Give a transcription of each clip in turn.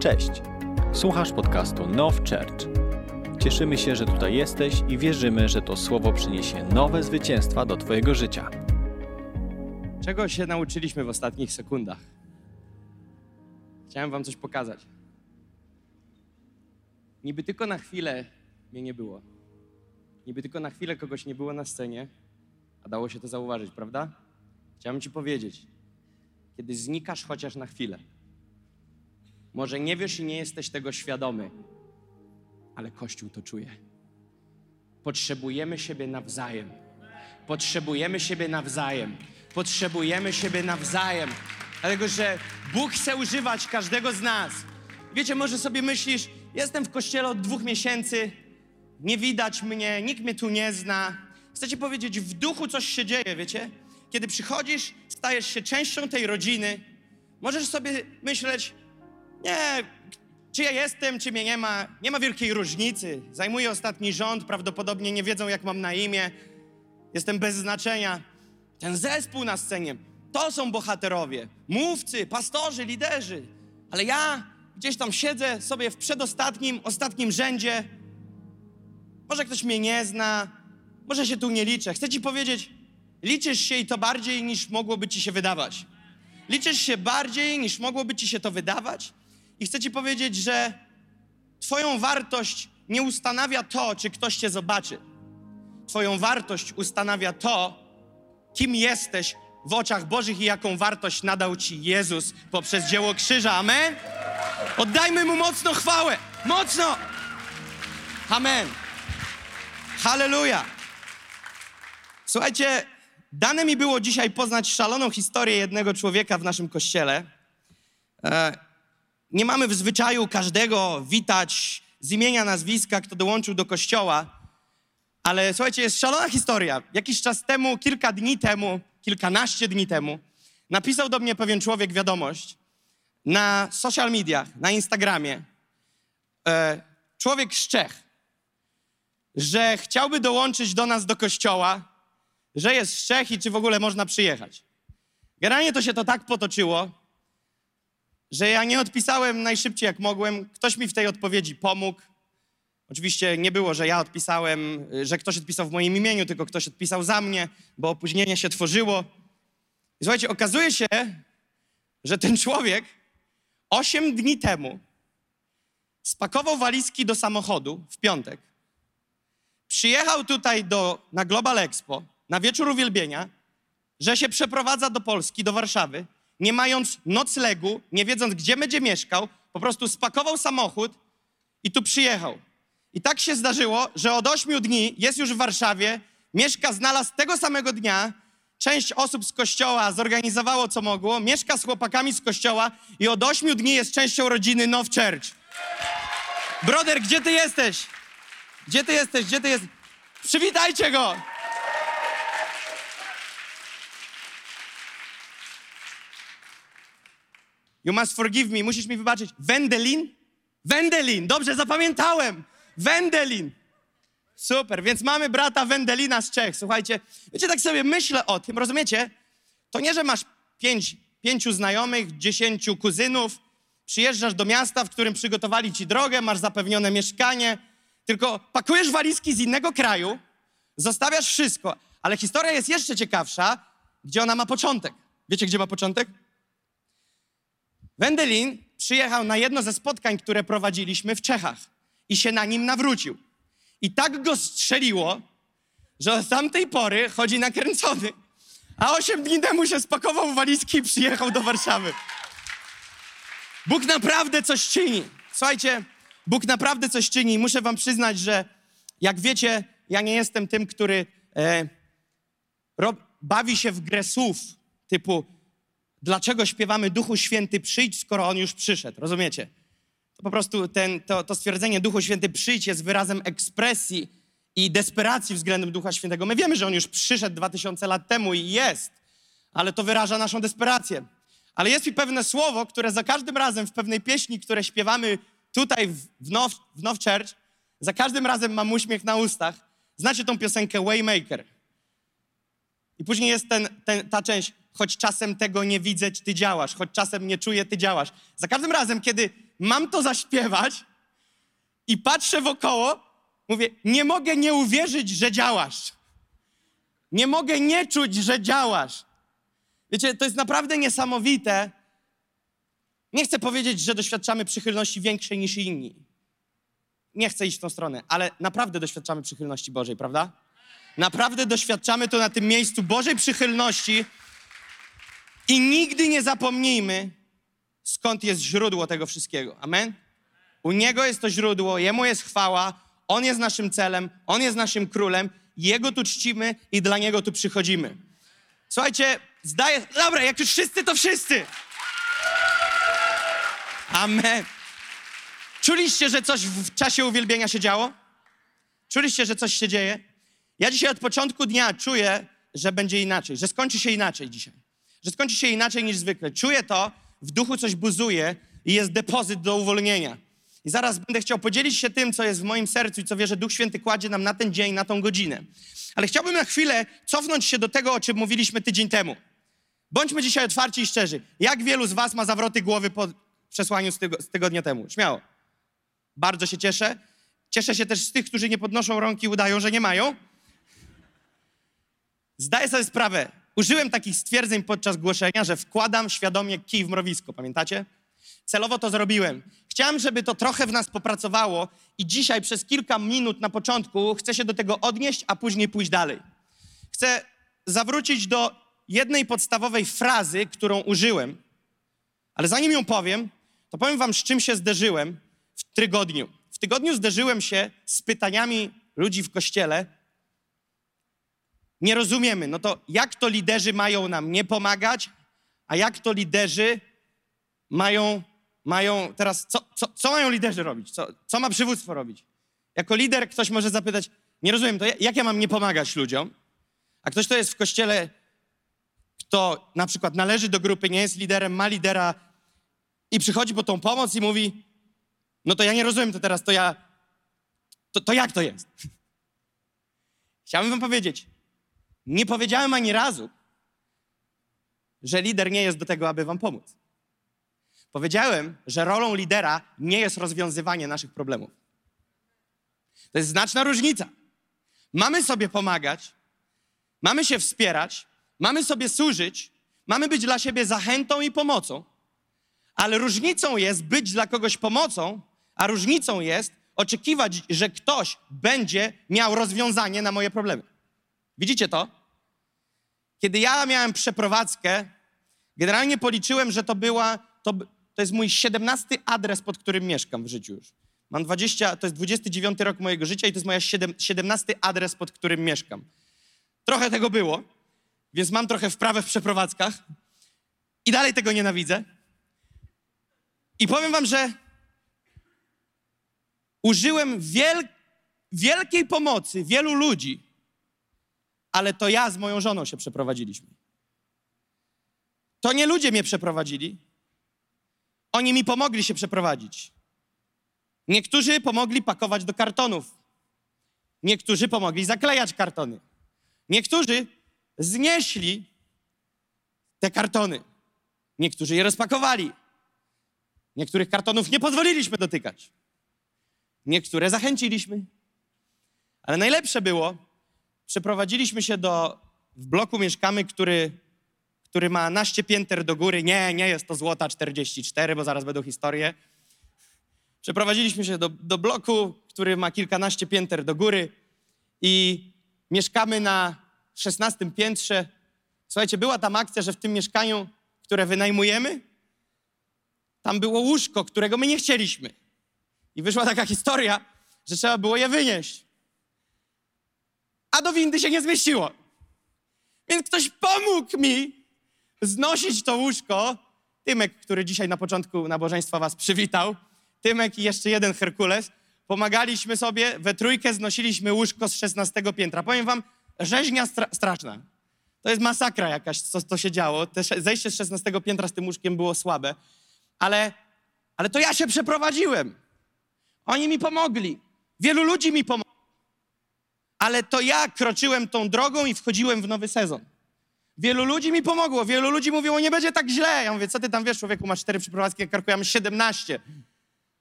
Cześć! Słuchasz podcastu Now Church. Cieszymy się, że tutaj jesteś i wierzymy, że to słowo przyniesie nowe zwycięstwa do Twojego życia. Czego się nauczyliśmy w ostatnich sekundach? Chciałem Wam coś pokazać. Niby tylko na chwilę mnie nie było. Niby tylko na chwilę kogoś nie było na scenie, a dało się to zauważyć, prawda? Chciałem Ci powiedzieć, kiedy znikasz chociaż na chwilę, może nie wiesz i nie jesteś tego świadomy, ale Kościół to czuje. Potrzebujemy siebie nawzajem. Potrzebujemy siebie nawzajem. Potrzebujemy siebie nawzajem. Dlatego, że Bóg chce używać każdego z nas. Wiecie, może sobie myślisz, jestem w kościele od dwóch miesięcy, nie widać mnie, nikt mnie tu nie zna. Chcę ci powiedzieć, w duchu coś się dzieje, wiecie? Kiedy przychodzisz, stajesz się częścią tej rodziny, możesz sobie myśleć, nie, czy ja jestem, czy mnie nie ma, nie ma wielkiej różnicy. Zajmuję ostatni rząd, prawdopodobnie nie wiedzą, jak mam na imię. Jestem bez znaczenia. Ten zespół na scenie, to są bohaterowie, mówcy, pastorzy, liderzy. Ale ja gdzieś tam siedzę sobie w przedostatnim, ostatnim rzędzie. Może ktoś mnie nie zna, może się tu nie liczę. Chcę ci powiedzieć, liczysz się i to bardziej niż mogłoby ci się wydawać. Liczysz się bardziej niż mogłoby ci się to wydawać. I chcę ci powiedzieć, że Twoją wartość nie ustanawia to, czy ktoś Cię zobaczy. Twoją wartość ustanawia to, kim jesteś w oczach Bożych i jaką wartość nadał Ci Jezus poprzez dzieło krzyża. Amen? Oddajmy Mu mocno chwałę. Mocno! Amen. Halleluja. Słuchajcie, dane mi było dzisiaj poznać szaloną historię jednego człowieka w naszym kościele. E, nie mamy w zwyczaju każdego witać z imienia, nazwiska, kto dołączył do kościoła, ale słuchajcie, jest szalona historia. Jakiś czas temu, kilka dni temu, kilkanaście dni temu, napisał do mnie pewien człowiek wiadomość na social mediach, na Instagramie. E, człowiek z Czech, że chciałby dołączyć do nas do kościoła, że jest z Czech i czy w ogóle można przyjechać. Generalnie to się to tak potoczyło, że ja nie odpisałem najszybciej jak mogłem. Ktoś mi w tej odpowiedzi pomógł. Oczywiście nie było, że ja odpisałem, że ktoś odpisał w moim imieniu, tylko ktoś odpisał za mnie, bo opóźnienie się tworzyło. I słuchajcie, okazuje się, że ten człowiek osiem dni temu spakował walizki do samochodu w piątek, przyjechał tutaj do, na Global Expo na wieczór uwielbienia, że się przeprowadza do Polski, do Warszawy, nie mając noclegu, nie wiedząc, gdzie będzie mieszkał, po prostu spakował samochód i tu przyjechał. I tak się zdarzyło, że od ośmiu dni jest już w Warszawie, mieszka, znalazł tego samego dnia, część osób z kościoła zorganizowało co mogło, mieszka z chłopakami z kościoła i od ośmiu dni jest częścią rodziny Now Church. Broder, gdzie ty jesteś? Gdzie ty jesteś? Gdzie ty jesteś? Przywitajcie go! You must forgive me, musisz mi wybaczyć. Wendelin? Wendelin, dobrze zapamiętałem. Wendelin. Super, więc mamy brata Wendelina z Czech. Słuchajcie, wiecie, tak sobie myślę o tym, rozumiecie? To nie, że masz pięć, pięciu znajomych, dziesięciu kuzynów, przyjeżdżasz do miasta, w którym przygotowali ci drogę, masz zapewnione mieszkanie, tylko pakujesz walizki z innego kraju, zostawiasz wszystko, ale historia jest jeszcze ciekawsza, gdzie ona ma początek. Wiecie, gdzie ma początek? Wendelin przyjechał na jedno ze spotkań, które prowadziliśmy w Czechach i się na nim nawrócił. I tak go strzeliło, że od tamtej pory chodzi nakręcony. A osiem dni temu się spakował walizki i przyjechał do Warszawy. Bóg naprawdę coś czyni. Słuchajcie, Bóg naprawdę coś czyni. Muszę wam przyznać, że jak wiecie, ja nie jestem tym, który e, rob, bawi się w grę słów typu dlaczego śpiewamy Duchu Święty przyjdź, skoro On już przyszedł. Rozumiecie? To po prostu ten, to, to stwierdzenie Duchu Święty przyjdź jest wyrazem ekspresji i desperacji względem Ducha Świętego. My wiemy, że On już przyszedł dwa tysiące lat temu i jest, ale to wyraża naszą desperację. Ale jest mi pewne słowo, które za każdym razem w pewnej pieśni, które śpiewamy tutaj w, w, Now, w Now Church, za każdym razem mam uśmiech na ustach. Znacie tą piosenkę Waymaker. I później jest ten, ten, ta część choć czasem tego nie widzę, ty działasz, choć czasem nie czuję, ty działasz. Za każdym razem, kiedy mam to zaśpiewać i patrzę wokoło, mówię, nie mogę nie uwierzyć, że działasz. Nie mogę nie czuć, że działasz. Wiecie, to jest naprawdę niesamowite. Nie chcę powiedzieć, że doświadczamy przychylności większej niż inni. Nie chcę iść w tą stronę, ale naprawdę doświadczamy przychylności Bożej, prawda? Naprawdę doświadczamy to na tym miejscu Bożej przychylności i nigdy nie zapomnijmy, skąd jest źródło tego wszystkiego. Amen? U Niego jest to źródło, Jemu jest chwała, On jest naszym celem, On jest naszym królem, Jego tu czcimy i dla Niego tu przychodzimy. Słuchajcie, zdaję... Dobra, jak już wszyscy, to wszyscy! Amen. Czuliście, że coś w czasie uwielbienia się działo? Czuliście, że coś się dzieje? Ja dzisiaj od początku dnia czuję, że będzie inaczej, że skończy się inaczej dzisiaj. Że skończy się inaczej niż zwykle. Czuję to, w duchu coś buzuje i jest depozyt do uwolnienia. I zaraz będę chciał podzielić się tym, co jest w moim sercu i co wierzę, Duch Święty kładzie nam na ten dzień, na tą godzinę. Ale chciałbym na chwilę cofnąć się do tego, o czym mówiliśmy tydzień temu. Bądźmy dzisiaj otwarci i szczerzy. Jak wielu z Was ma zawroty głowy po przesłaniu z, tygo, z tygodnia temu? Śmiało. Bardzo się cieszę. Cieszę się też z tych, którzy nie podnoszą rąk i udają, że nie mają. Zdaję sobie sprawę. Użyłem takich stwierdzeń podczas głoszenia, że wkładam świadomie kij w mrowisko. Pamiętacie? Celowo to zrobiłem. Chciałem, żeby to trochę w nas popracowało i dzisiaj przez kilka minut na początku chcę się do tego odnieść, a później pójść dalej. Chcę zawrócić do jednej podstawowej frazy, którą użyłem, ale zanim ją powiem, to powiem wam, z czym się zderzyłem w tygodniu. W tygodniu zderzyłem się z pytaniami ludzi w kościele. Nie rozumiemy, no to jak to liderzy mają nam nie pomagać, a jak to liderzy mają, mają teraz, co, co, co mają liderzy robić? Co, co ma przywództwo robić? Jako lider ktoś może zapytać, nie rozumiem, to jak ja mam nie pomagać ludziom? A ktoś, kto jest w kościele, kto na przykład należy do grupy, nie jest liderem, ma lidera i przychodzi po tą pomoc i mówi, no to ja nie rozumiem, to teraz to ja, to, to jak to jest? Chciałbym wam powiedzieć, nie powiedziałem ani razu, że lider nie jest do tego, aby wam pomóc. Powiedziałem, że rolą lidera nie jest rozwiązywanie naszych problemów. To jest znaczna różnica. Mamy sobie pomagać, mamy się wspierać, mamy sobie służyć, mamy być dla siebie zachętą i pomocą, ale różnicą jest być dla kogoś pomocą, a różnicą jest oczekiwać, że ktoś będzie miał rozwiązanie na moje problemy. Widzicie to? Kiedy ja miałem przeprowadzkę, generalnie policzyłem, że to była, to, to jest mój 17 adres, pod którym mieszkam w życiu już. Mam 20, to jest 29 rok mojego życia i to jest moja 17 adres, pod którym mieszkam. Trochę tego było, więc mam trochę wprawę w przeprowadzkach i dalej tego nienawidzę. I powiem wam, że użyłem wiel, wielkiej pomocy wielu ludzi, ale to ja z moją żoną się przeprowadziliśmy. To nie ludzie mnie przeprowadzili. Oni mi pomogli się przeprowadzić. Niektórzy pomogli pakować do kartonów. Niektórzy pomogli zaklejać kartony. Niektórzy znieśli te kartony. Niektórzy je rozpakowali. Niektórych kartonów nie pozwoliliśmy dotykać. Niektóre zachęciliśmy. Ale najlepsze było, przeprowadziliśmy się do, w bloku mieszkamy, który, który ma naście pięter do góry. Nie, nie jest to Złota 44, bo zaraz będą historie. Przeprowadziliśmy się do, do bloku, który ma kilkanaście pięter do góry i mieszkamy na 16 piętrze. Słuchajcie, była tam akcja, że w tym mieszkaniu, które wynajmujemy, tam było łóżko, którego my nie chcieliśmy. I wyszła taka historia, że trzeba było je wynieść. A do windy się nie zmieściło. Więc ktoś pomógł mi znosić to łóżko. Tymek, który dzisiaj na początku nabożeństwa was przywitał. Tymek i jeszcze jeden Herkules. Pomagaliśmy sobie, we trójkę znosiliśmy łóżko z 16 piętra. Powiem wam, rzeźnia stra straszna. To jest masakra jakaś, co to się działo. Te zejście z 16 piętra z tym łóżkiem było słabe. Ale, ale to ja się przeprowadziłem. Oni mi pomogli. Wielu ludzi mi pomogło. Ale to ja kroczyłem tą drogą i wchodziłem w nowy sezon. wielu ludzi mi pomogło. Wielu ludzi mówiło, nie będzie tak źle. Ja mówię, co ty tam wiesz, człowieku, masz cztery przeprowadzki, jak karkujemy 17.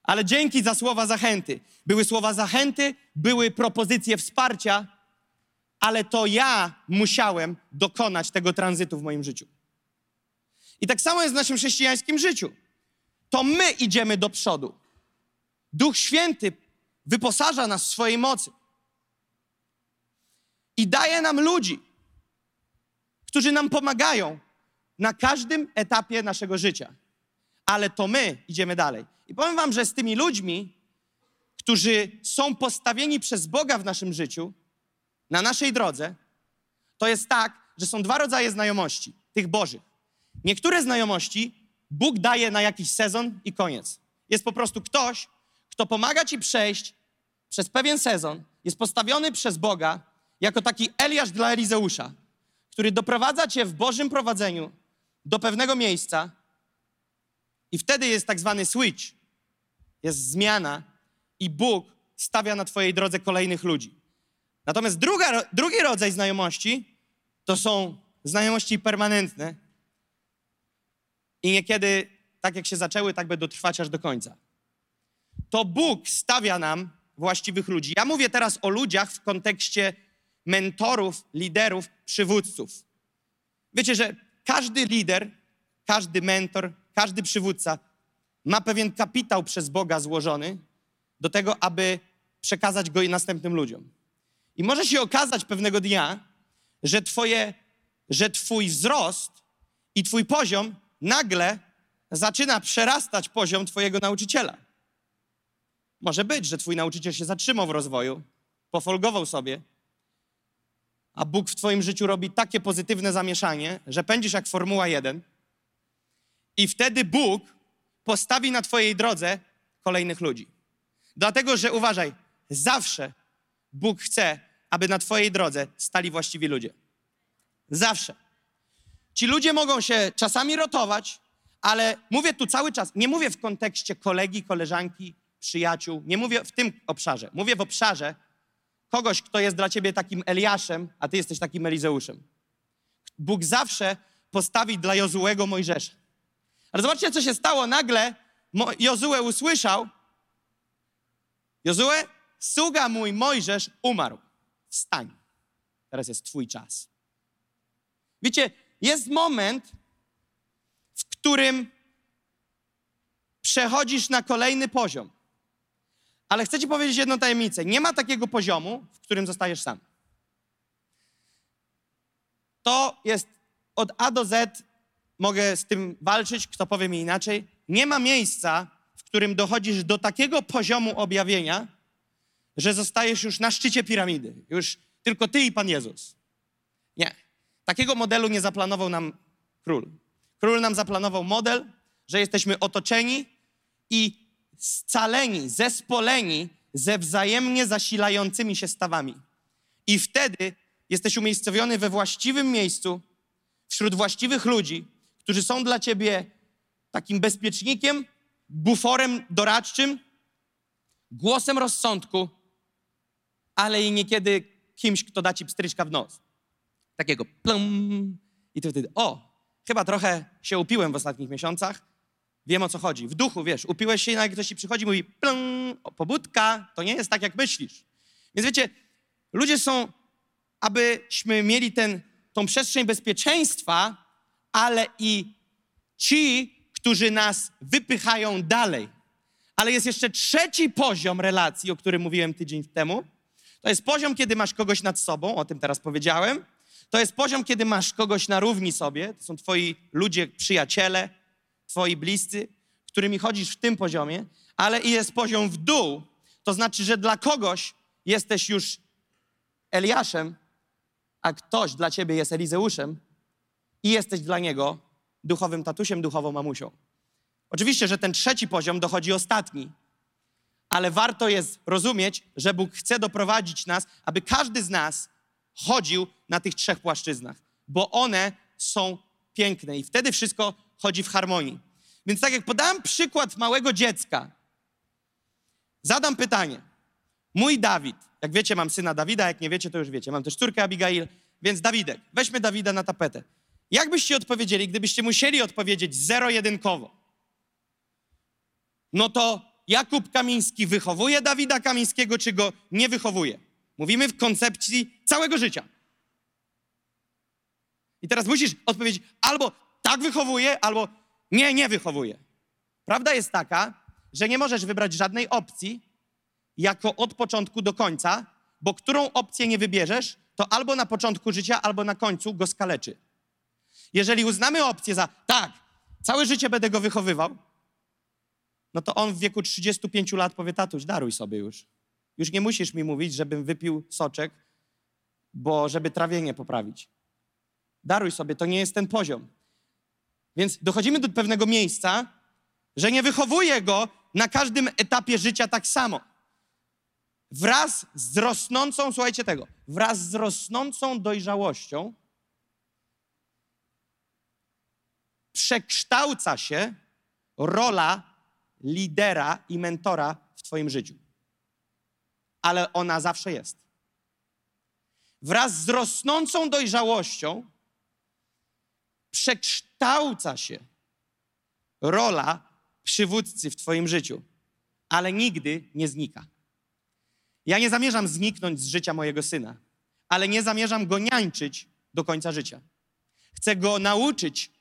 Ale dzięki za słowa zachęty. Były słowa zachęty, były propozycje wsparcia, ale to ja musiałem dokonać tego tranzytu w moim życiu. I tak samo jest w naszym chrześcijańskim życiu. To my idziemy do przodu. Duch Święty wyposaża nas w swojej mocy i daje nam ludzi, którzy nam pomagają na każdym etapie naszego życia. Ale to my idziemy dalej. I powiem Wam, że z tymi ludźmi, którzy są postawieni przez Boga w naszym życiu, na naszej drodze, to jest tak, że są dwa rodzaje znajomości, tych Bożych. Niektóre znajomości Bóg daje na jakiś sezon i koniec. Jest po prostu ktoś, kto pomaga ci przejść przez pewien sezon, jest postawiony przez Boga jako taki Eliasz dla Elizeusza, który doprowadza cię w Bożym prowadzeniu do pewnego miejsca i wtedy jest tak zwany switch, jest zmiana i Bóg stawia na twojej drodze kolejnych ludzi. Natomiast druga, drugi rodzaj znajomości to są znajomości permanentne i niekiedy, tak jak się zaczęły, tak będą trwać aż do końca. To Bóg stawia nam właściwych ludzi. Ja mówię teraz o ludziach w kontekście mentorów, liderów, przywódców. Wiecie, że każdy lider, każdy mentor, każdy przywódca ma pewien kapitał przez Boga złożony do tego, aby przekazać go następnym ludziom. I może się okazać pewnego dnia, że, twoje, że twój wzrost i twój poziom nagle zaczyna przerastać poziom twojego nauczyciela. Może być, że twój nauczyciel się zatrzymał w rozwoju, pofolgował sobie, a Bóg w twoim życiu robi takie pozytywne zamieszanie, że pędzisz jak Formuła 1 i wtedy Bóg postawi na twojej drodze kolejnych ludzi. Dlatego, że uważaj, zawsze Bóg chce, aby na twojej drodze stali właściwi ludzie. Zawsze. Ci ludzie mogą się czasami rotować, ale mówię tu cały czas, nie mówię w kontekście kolegi, koleżanki, przyjaciół, nie mówię w tym obszarze. Mówię w obszarze kogoś, kto jest dla ciebie takim Eliaszem, a ty jesteś takim Elizeuszem. Bóg zawsze postawi dla Jozułego Mojżesza. Ale zobaczcie, co się stało. Nagle Jozue usłyszał, Jozue, sługa mój Mojżesz umarł. Wstań. Teraz jest twój czas. Wiecie, jest moment, w którym przechodzisz na kolejny poziom. Ale chcę ci powiedzieć jedną tajemnicę. Nie ma takiego poziomu, w którym zostajesz sam. To jest od A do Z, mogę z tym walczyć, kto powie mi inaczej. Nie ma miejsca, w którym dochodzisz do takiego poziomu objawienia, że zostajesz już na szczycie piramidy. Już tylko ty i Pan Jezus. Nie. Takiego modelu nie zaplanował nam król. Król nam zaplanował model, że jesteśmy otoczeni i scaleni, zespoleni ze wzajemnie zasilającymi się stawami. I wtedy jesteś umiejscowiony we właściwym miejscu, wśród właściwych ludzi, którzy są dla ciebie takim bezpiecznikiem, buforem doradczym, głosem rozsądku, ale i niekiedy kimś, kto da ci pstryczka w nos. Takiego plum. I ty wtedy, o, chyba trochę się upiłem w ostatnich miesiącach, wiem o co chodzi. W duchu, wiesz, upiłeś się i nagle ktoś ci przychodzi i mówi, plum, pobudka, to nie jest tak, jak myślisz. Więc wiecie, ludzie są, abyśmy mieli ten, tą przestrzeń bezpieczeństwa, ale i ci, którzy nas wypychają dalej. Ale jest jeszcze trzeci poziom relacji, o którym mówiłem tydzień temu. To jest poziom, kiedy masz kogoś nad sobą, o tym teraz powiedziałem. To jest poziom, kiedy masz kogoś na równi sobie. To są twoi ludzie, przyjaciele, twoi bliscy, którymi chodzisz w tym poziomie, ale i jest poziom w dół. To znaczy, że dla kogoś jesteś już Eliaszem, a ktoś dla ciebie jest Elizeuszem i jesteś dla niego duchowym tatusiem, duchową mamusią. Oczywiście, że ten trzeci poziom dochodzi ostatni, ale warto jest rozumieć, że Bóg chce doprowadzić nas, aby każdy z nas chodził na tych trzech płaszczyznach, bo one są piękne i wtedy wszystko chodzi w harmonii. Więc tak jak podałem przykład małego dziecka, zadam pytanie. Mój Dawid, jak wiecie, mam syna Dawida, jak nie wiecie, to już wiecie. Mam też córkę Abigail, więc Dawidek, weźmy Dawida na tapetę. Jak byście odpowiedzieli, gdybyście musieli odpowiedzieć zero-jedynkowo? No to Jakub Kamiński wychowuje Dawida Kamińskiego, czy go nie wychowuje? Mówimy w koncepcji całego życia. I teraz musisz odpowiedzieć albo tak wychowuje, albo nie, nie wychowuje. Prawda jest taka, że nie możesz wybrać żadnej opcji jako od początku do końca, bo którą opcję nie wybierzesz, to albo na początku życia, albo na końcu go skaleczy. Jeżeli uznamy opcję za tak, całe życie będę go wychowywał, no to on w wieku 35 lat powie, tatuś, daruj sobie już. Już nie musisz mi mówić, żebym wypił soczek, bo żeby trawienie poprawić. Daruj sobie, to nie jest ten poziom. Więc dochodzimy do pewnego miejsca, że nie wychowuje go na każdym etapie życia tak samo. Wraz z rosnącą, słuchajcie tego, wraz z rosnącą dojrzałością przekształca się rola lidera i mentora w Twoim życiu. Ale ona zawsze jest. Wraz z rosnącą dojrzałością przekształca się rola przywódcy w Twoim życiu, ale nigdy nie znika. Ja nie zamierzam zniknąć z życia mojego syna, ale nie zamierzam go niańczyć do końca życia. Chcę go nauczyć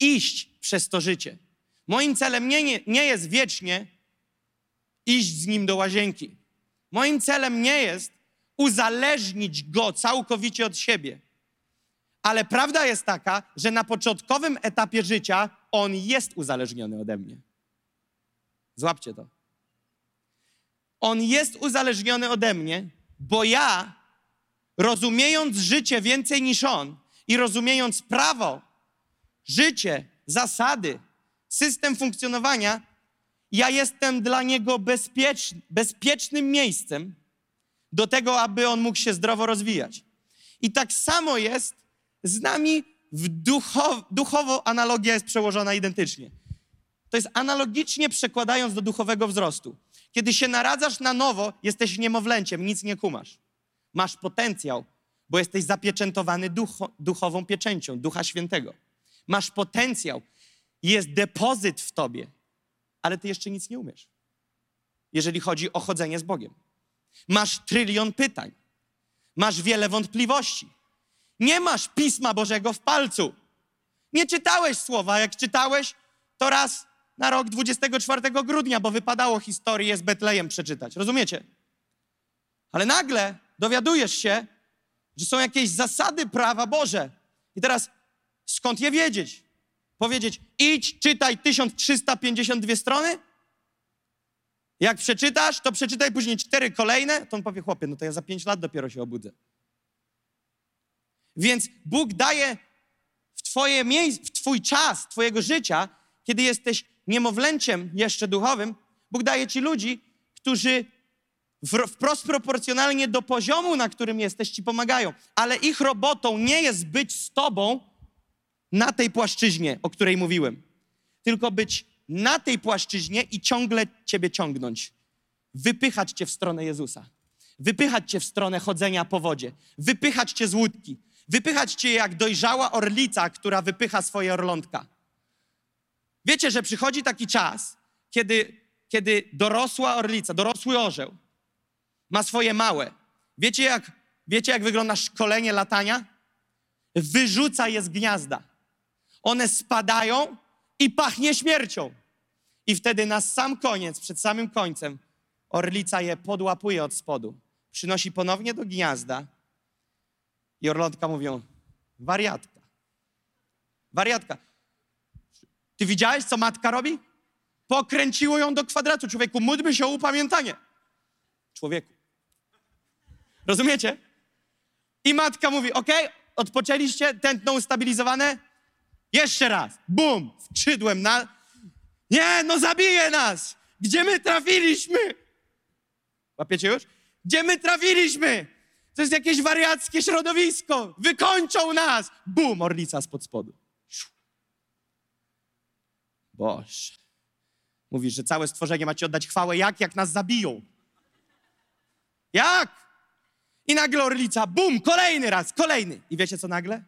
iść przez to życie. Moim celem nie, nie, nie jest wiecznie iść z nim do łazienki. Moim celem nie jest uzależnić go całkowicie od siebie. Ale prawda jest taka, że na początkowym etapie życia on jest uzależniony ode mnie. Złapcie to. On jest uzależniony ode mnie, bo ja, rozumiejąc życie więcej niż on i rozumiejąc prawo, życie, zasady, system funkcjonowania, ja jestem dla niego bezpieczny, bezpiecznym miejscem do tego, aby on mógł się zdrowo rozwijać. I tak samo jest z nami duchowo analogia jest przełożona identycznie. To jest analogicznie przekładając do duchowego wzrostu. Kiedy się naradzasz na nowo, jesteś niemowlęciem, nic nie kumasz. Masz potencjał, bo jesteś zapieczętowany ducho, duchową pieczęcią Ducha Świętego. Masz potencjał, jest depozyt w tobie, ale ty jeszcze nic nie umiesz, jeżeli chodzi o chodzenie z Bogiem. Masz trylion pytań, masz wiele wątpliwości. Nie masz Pisma Bożego w palcu. Nie czytałeś słowa. Jak czytałeś, to raz na rok 24 grudnia, bo wypadało historię z Betlejem przeczytać. Rozumiecie? Ale nagle dowiadujesz się, że są jakieś zasady prawa Boże. I teraz skąd je wiedzieć? Powiedzieć, idź, czytaj 1352 strony? Jak przeczytasz, to przeczytaj później cztery kolejne, to on powie, chłopie, no to ja za pięć lat dopiero się obudzę. Więc Bóg daje w, twoje miejsce, w Twój czas, Twojego życia, kiedy jesteś niemowlęciem jeszcze duchowym, Bóg daje Ci ludzi, którzy wprost proporcjonalnie do poziomu, na którym jesteś, Ci pomagają. Ale ich robotą nie jest być z Tobą na tej płaszczyźnie, o której mówiłem, tylko być na tej płaszczyźnie i ciągle Ciebie ciągnąć. Wypychać Cię w stronę Jezusa. Wypychać Cię w stronę chodzenia po wodzie. Wypychać Cię z łódki Wypychać cię jak dojrzała orlica, która wypycha swoje orlątka. Wiecie, że przychodzi taki czas, kiedy, kiedy dorosła orlica, dorosły orzeł ma swoje małe. Wiecie jak, wiecie, jak wygląda szkolenie latania? Wyrzuca je z gniazda. One spadają i pachnie śmiercią. I wtedy na sam koniec, przed samym końcem, orlica je podłapuje od spodu. Przynosi ponownie do gniazda i orlątka mówią, wariatka. Wariatka. Ty widziałeś, co matka robi? Pokręciło ją do kwadratu. Człowieku, módlmy się o upamiętanie. Człowieku. Rozumiecie? I matka mówi, ok, odpoczęliście, tętno ustabilizowane? Jeszcze raz. Bum! Skrzydłem na... Nie, no zabije nas! Gdzie my trafiliśmy? Łapiecie już? Gdzie my trafiliśmy? To jest jakieś wariackie środowisko. Wykończą nas. Bum, orlica spod spodu. Boże. Mówisz, że całe stworzenie macie oddać chwałę. Jak? Jak nas zabiją. Jak? I nagle orlica, bum, kolejny raz, kolejny. I wiecie co nagle?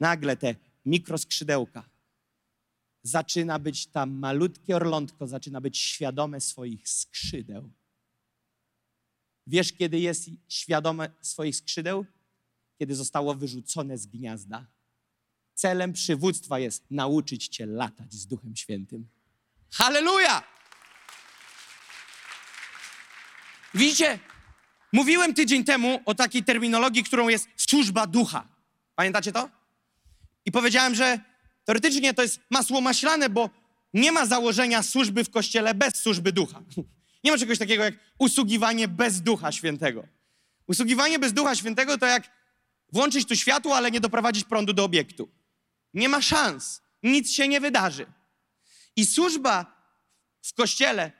Nagle te mikroskrzydełka. Zaczyna być tam malutkie orlątko, zaczyna być świadome swoich skrzydeł. Wiesz, kiedy jest świadome swoich skrzydeł? Kiedy zostało wyrzucone z gniazda. Celem przywództwa jest nauczyć cię latać z Duchem Świętym. Halleluja! Widzicie, mówiłem tydzień temu o takiej terminologii, którą jest służba ducha. Pamiętacie to? I powiedziałem, że teoretycznie to jest masło maślane, bo nie ma założenia służby w kościele bez służby ducha. Nie ma czegoś takiego jak usługiwanie bez ducha świętego. Usługiwanie bez ducha świętego to jak włączyć tu światło, ale nie doprowadzić prądu do obiektu. Nie ma szans. Nic się nie wydarzy. I służba w kościele,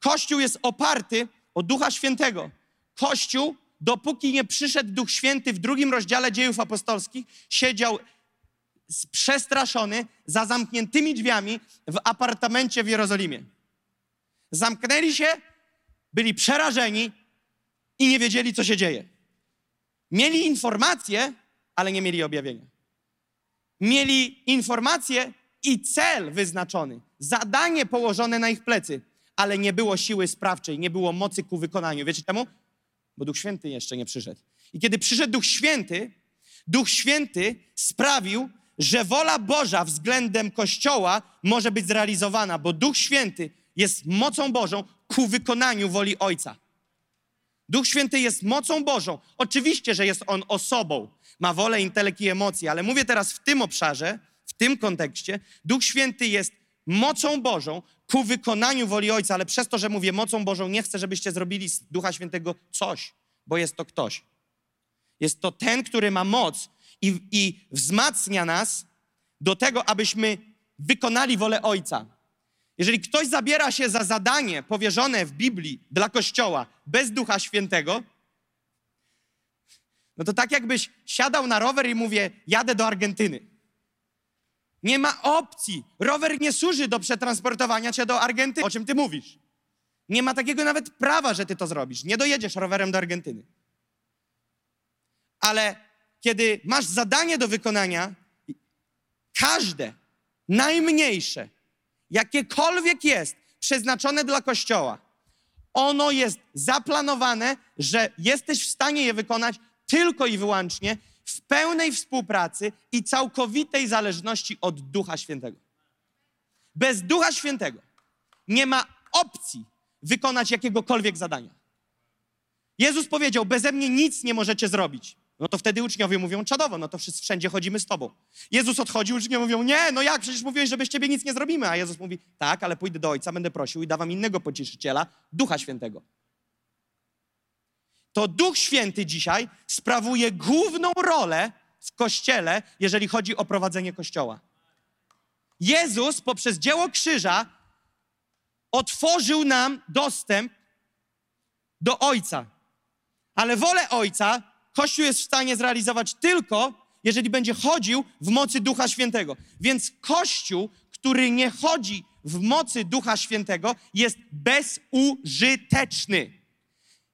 Kościół jest oparty o Ducha Świętego. Kościół, dopóki nie przyszedł Duch Święty w drugim rozdziale dziejów apostolskich, siedział przestraszony za zamkniętymi drzwiami w apartamencie w Jerozolimie. Zamknęli się, byli przerażeni i nie wiedzieli, co się dzieje. Mieli informacje, ale nie mieli objawienia. Mieli informacje i cel wyznaczony, zadanie położone na ich plecy, ale nie było siły sprawczej, nie było mocy ku wykonaniu. Wiecie czemu? Bo Duch Święty jeszcze nie przyszedł. I kiedy przyszedł Duch Święty, Duch Święty sprawił, że wola Boża względem Kościoła może być zrealizowana, bo Duch Święty jest mocą Bożą ku wykonaniu woli Ojca. Duch Święty jest mocą Bożą. Oczywiście, że jest On osobą, ma wolę, intelekt i emocje, ale mówię teraz w tym obszarze, w tym kontekście. Duch Święty jest mocą Bożą ku wykonaniu woli Ojca, ale przez to, że mówię mocą Bożą, nie chcę, żebyście zrobili z Ducha Świętego coś, bo jest to ktoś. Jest to ten, który ma moc i, i wzmacnia nas do tego, abyśmy wykonali wolę Ojca. Jeżeli ktoś zabiera się za zadanie powierzone w Biblii dla Kościoła bez Ducha Świętego, no to tak jakbyś siadał na rower i mówię, jadę do Argentyny. Nie ma opcji. Rower nie służy do przetransportowania cię do Argentyny. O czym ty mówisz? Nie ma takiego nawet prawa, że ty to zrobisz. Nie dojedziesz rowerem do Argentyny. Ale kiedy masz zadanie do wykonania, każde, najmniejsze, jakiekolwiek jest przeznaczone dla Kościoła, ono jest zaplanowane, że jesteś w stanie je wykonać tylko i wyłącznie w pełnej współpracy i całkowitej zależności od Ducha Świętego. Bez Ducha Świętego nie ma opcji wykonać jakiegokolwiek zadania. Jezus powiedział: Beze mnie nic nie możecie zrobić. No to wtedy uczniowie mówią czadowo, no to wszędzie chodzimy z tobą. Jezus odchodzi, uczniowie mówią, nie, no jak, przecież mówiłeś, że bez ciebie nic nie zrobimy. A Jezus mówi, tak, ale pójdę do Ojca, będę prosił i dawam innego pocieszyciela, Ducha Świętego. To Duch Święty dzisiaj sprawuje główną rolę w Kościele, jeżeli chodzi o prowadzenie Kościoła. Jezus poprzez dzieło krzyża otworzył nam dostęp do Ojca. Ale wolę Ojca Kościół jest w stanie zrealizować tylko, jeżeli będzie chodził w mocy Ducha Świętego. Więc Kościół, który nie chodzi w mocy Ducha Świętego, jest bezużyteczny.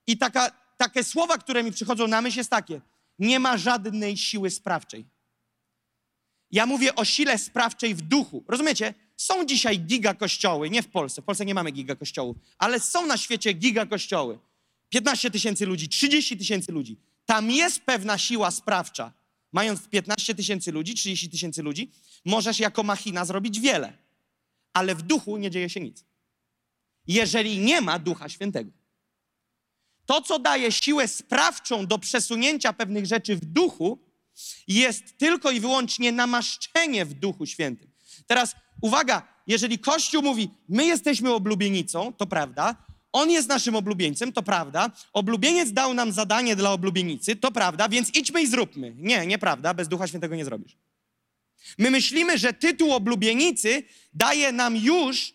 I taka, takie słowa, które mi przychodzą na myśl, jest takie: nie ma żadnej siły sprawczej. Ja mówię o sile sprawczej w duchu. Rozumiecie? Są dzisiaj giga kościoły, nie w Polsce, w Polsce nie mamy giga kościołów, ale są na świecie giga kościoły. 15 tysięcy ludzi, 30 tysięcy ludzi. Tam jest pewna siła sprawcza. Mając 15 tysięcy ludzi, 30 tysięcy ludzi, możesz jako machina zrobić wiele, ale w duchu nie dzieje się nic. Jeżeli nie ma Ducha Świętego. To, co daje siłę sprawczą do przesunięcia pewnych rzeczy w duchu, jest tylko i wyłącznie namaszczenie w Duchu Świętym. Teraz uwaga, jeżeli Kościół mówi, my jesteśmy oblubienicą, to prawda, on jest naszym oblubieńcem, to prawda. Oblubieniec dał nam zadanie dla oblubienicy, to prawda, więc idźmy i zróbmy. Nie, nieprawda, bez Ducha Świętego nie zrobisz. My myślimy, że tytuł oblubienicy daje nam już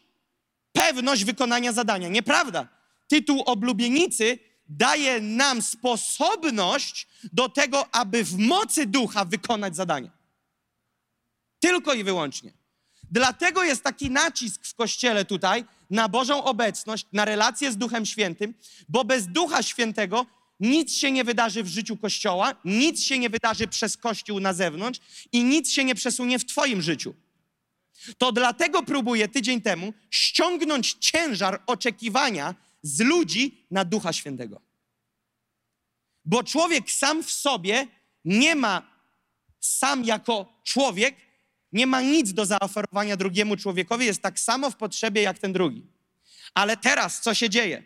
pewność wykonania zadania. Nieprawda. Tytuł oblubienicy daje nam sposobność do tego, aby w mocy ducha wykonać zadanie. Tylko i wyłącznie. Dlatego jest taki nacisk w kościele tutaj na Bożą obecność, na relację z Duchem Świętym, bo bez Ducha Świętego nic się nie wydarzy w życiu Kościoła, nic się nie wydarzy przez Kościół na zewnątrz i nic się nie przesunie w Twoim życiu. To dlatego próbuję tydzień temu ściągnąć ciężar oczekiwania z ludzi na Ducha Świętego. Bo człowiek sam w sobie nie ma, sam jako człowiek, nie ma nic do zaoferowania drugiemu człowiekowi, jest tak samo w potrzebie jak ten drugi. Ale teraz co się dzieje?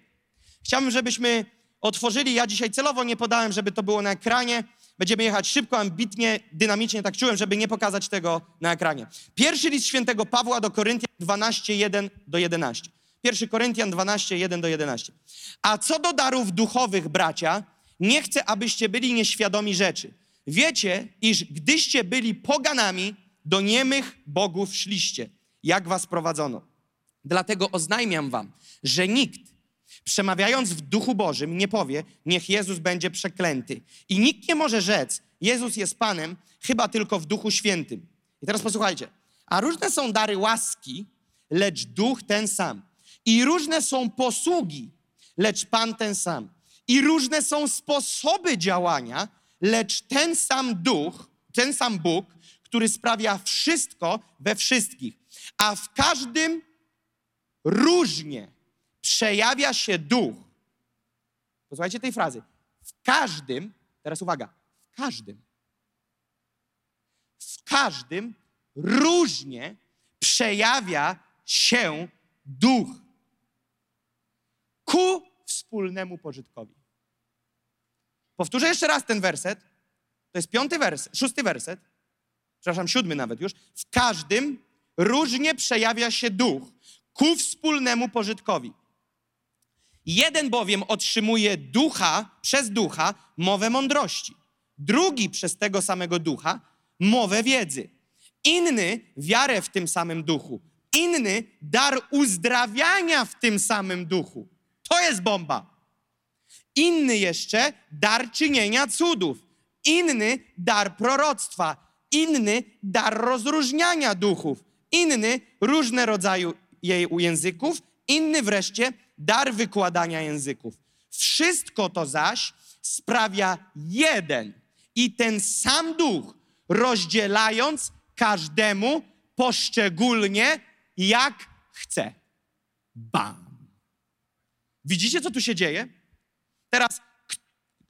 Chciałbym, żebyśmy otworzyli, ja dzisiaj celowo nie podałem, żeby to było na ekranie. Będziemy jechać szybko, ambitnie, dynamicznie, tak czułem, żeby nie pokazać tego na ekranie. Pierwszy list świętego Pawła do Koryntian 12, 1 do 11. Pierwszy Koryntian 12, 1 do 11. A co do darów duchowych, bracia, nie chcę, abyście byli nieświadomi rzeczy. Wiecie, iż gdyście byli poganami, do niemych bogów szliście, jak was prowadzono. Dlatego oznajmiam wam, że nikt, przemawiając w duchu Bożym, nie powie, niech Jezus będzie przeklęty. I nikt nie może rzec, Jezus jest Panem, chyba tylko w duchu świętym. I teraz posłuchajcie. A różne są dary łaski, lecz duch ten sam. I różne są posługi, lecz Pan ten sam. I różne są sposoby działania, lecz ten sam duch, ten sam Bóg, który sprawia wszystko we wszystkich. A w każdym różnie przejawia się duch. Posłuchajcie tej frazy. W każdym, teraz uwaga, w każdym, w każdym różnie przejawia się duch ku wspólnemu pożytkowi. Powtórzę jeszcze raz ten werset. To jest piąty werset, szósty werset. Przepraszam, siódmy nawet już. W każdym różnie przejawia się duch ku wspólnemu pożytkowi. Jeden bowiem otrzymuje ducha, przez ducha, mowę mądrości. Drugi przez tego samego ducha, mowę wiedzy. Inny wiarę w tym samym duchu. Inny dar uzdrawiania w tym samym duchu. To jest bomba. Inny jeszcze dar czynienia cudów. Inny dar proroctwa. Inny dar rozróżniania duchów. Inny różne rodzaje jej języków. Inny wreszcie dar wykładania języków. Wszystko to zaś sprawia jeden i ten sam duch, rozdzielając każdemu poszczególnie jak chce. Bam. Widzicie, co tu się dzieje? Teraz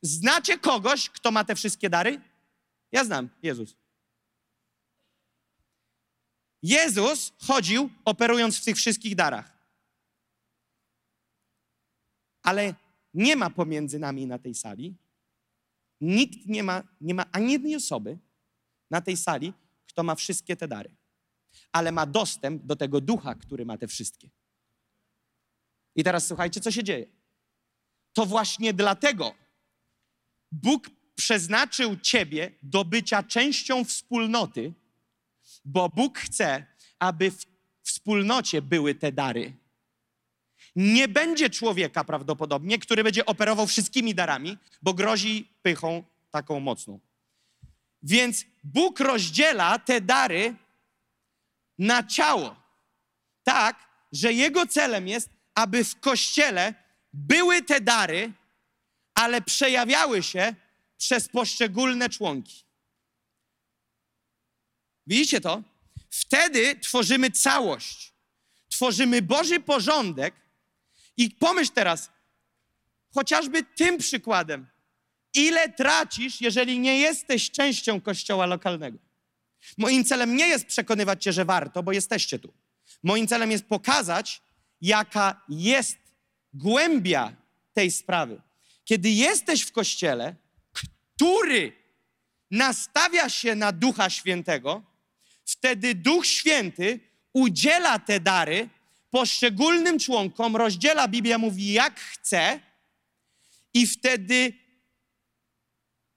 znacie kogoś, kto ma te wszystkie dary? Ja znam, Jezus. Jezus chodził operując w tych wszystkich darach. Ale nie ma pomiędzy nami na tej sali, nikt nie ma, nie ma ani jednej osoby na tej sali, kto ma wszystkie te dary. Ale ma dostęp do tego ducha, który ma te wszystkie. I teraz słuchajcie, co się dzieje. To właśnie dlatego Bóg przeznaczył ciebie do bycia częścią wspólnoty, bo Bóg chce, aby w wspólnocie były te dary. Nie będzie człowieka prawdopodobnie, który będzie operował wszystkimi darami, bo grozi pychą taką mocną. Więc Bóg rozdziela te dary na ciało, tak, że Jego celem jest, aby w kościele były te dary, ale przejawiały się przez poszczególne członki. Widzicie to? Wtedy tworzymy całość. Tworzymy Boży porządek. I pomyśl teraz, chociażby tym przykładem, ile tracisz, jeżeli nie jesteś częścią kościoła lokalnego. Moim celem nie jest przekonywać cię, że warto, bo jesteście tu. Moim celem jest pokazać, jaka jest głębia tej sprawy. Kiedy jesteś w kościele, który nastawia się na Ducha Świętego, wtedy Duch Święty udziela te dary poszczególnym członkom, rozdziela, Biblia mówi, jak chce, i wtedy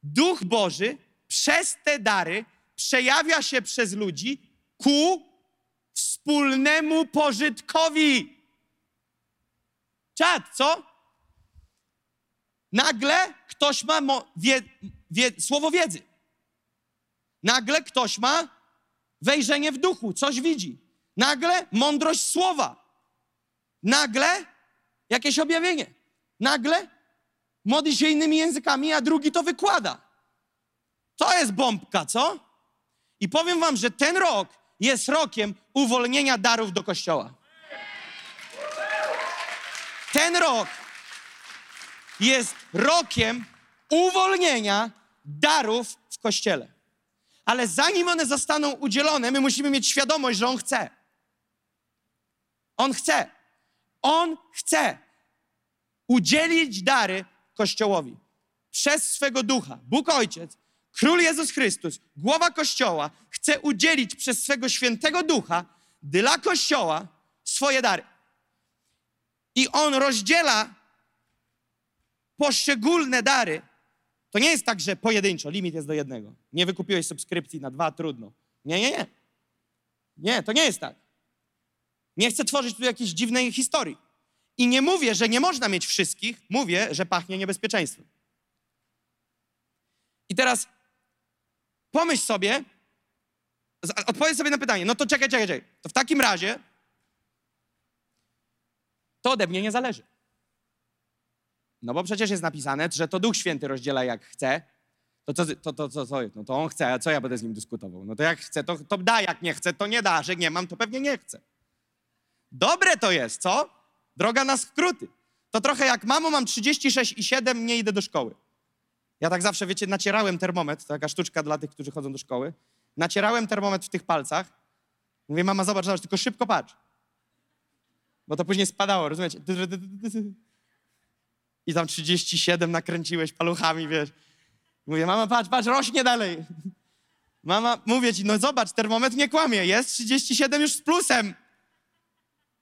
Duch Boży przez te dary przejawia się przez ludzi ku wspólnemu pożytkowi. Czad, co? Nagle ktoś ma wie, wie, słowo wiedzy. Nagle ktoś ma wejrzenie w duchu, coś widzi. Nagle mądrość słowa. Nagle jakieś objawienie. Nagle modli się innymi językami, a drugi to wykłada. To jest bombka, co? I powiem wam, że ten rok jest rokiem uwolnienia darów do kościoła. Ten rok jest rokiem uwolnienia darów w kościele. Ale zanim one zostaną udzielone, my musimy mieć świadomość, że On chce. On chce. On chce udzielić dary Kościołowi przez swego ducha. Bóg Ojciec, Król Jezus Chrystus, głowa Kościoła, chce udzielić przez swego świętego ducha dla Kościoła swoje dary. I On rozdziela poszczególne dary. To nie jest tak, że pojedynczo, limit jest do jednego. Nie wykupiłeś subskrypcji na dwa, trudno. Nie, nie, nie. Nie, to nie jest tak. Nie chcę tworzyć tu jakiejś dziwnej historii. I nie mówię, że nie można mieć wszystkich, mówię, że pachnie niebezpieczeństwem. I teraz pomyśl sobie, odpowiedz sobie na pytanie, no to czekaj, czekaj, czekaj. To w takim razie to ode mnie nie zależy. No bo przecież jest napisane, że to Duch Święty rozdziela jak chce. To co, to, to, to, co, no to on chce, a co ja będę z nim dyskutował? No to jak chce, to, to da, jak nie chce, to nie da, że nie mam, to pewnie nie chce. Dobre to jest, co? Droga na skróty. To trochę jak mamo, mam 36 i 7, nie idę do szkoły. Ja tak zawsze, wiecie, nacierałem termometr, to taka sztuczka dla tych, którzy chodzą do szkoły. Nacierałem termometr w tych palcach. Mówię, mama, zobacz, zobacz, tylko szybko patrz. Bo to później spadało, rozumiecie? I tam 37 nakręciłeś paluchami, wiesz. Mówię, mama, patrz, patrz, rośnie dalej. Mama, mówię ci, no zobacz, termometr nie kłamie, jest 37 już z plusem.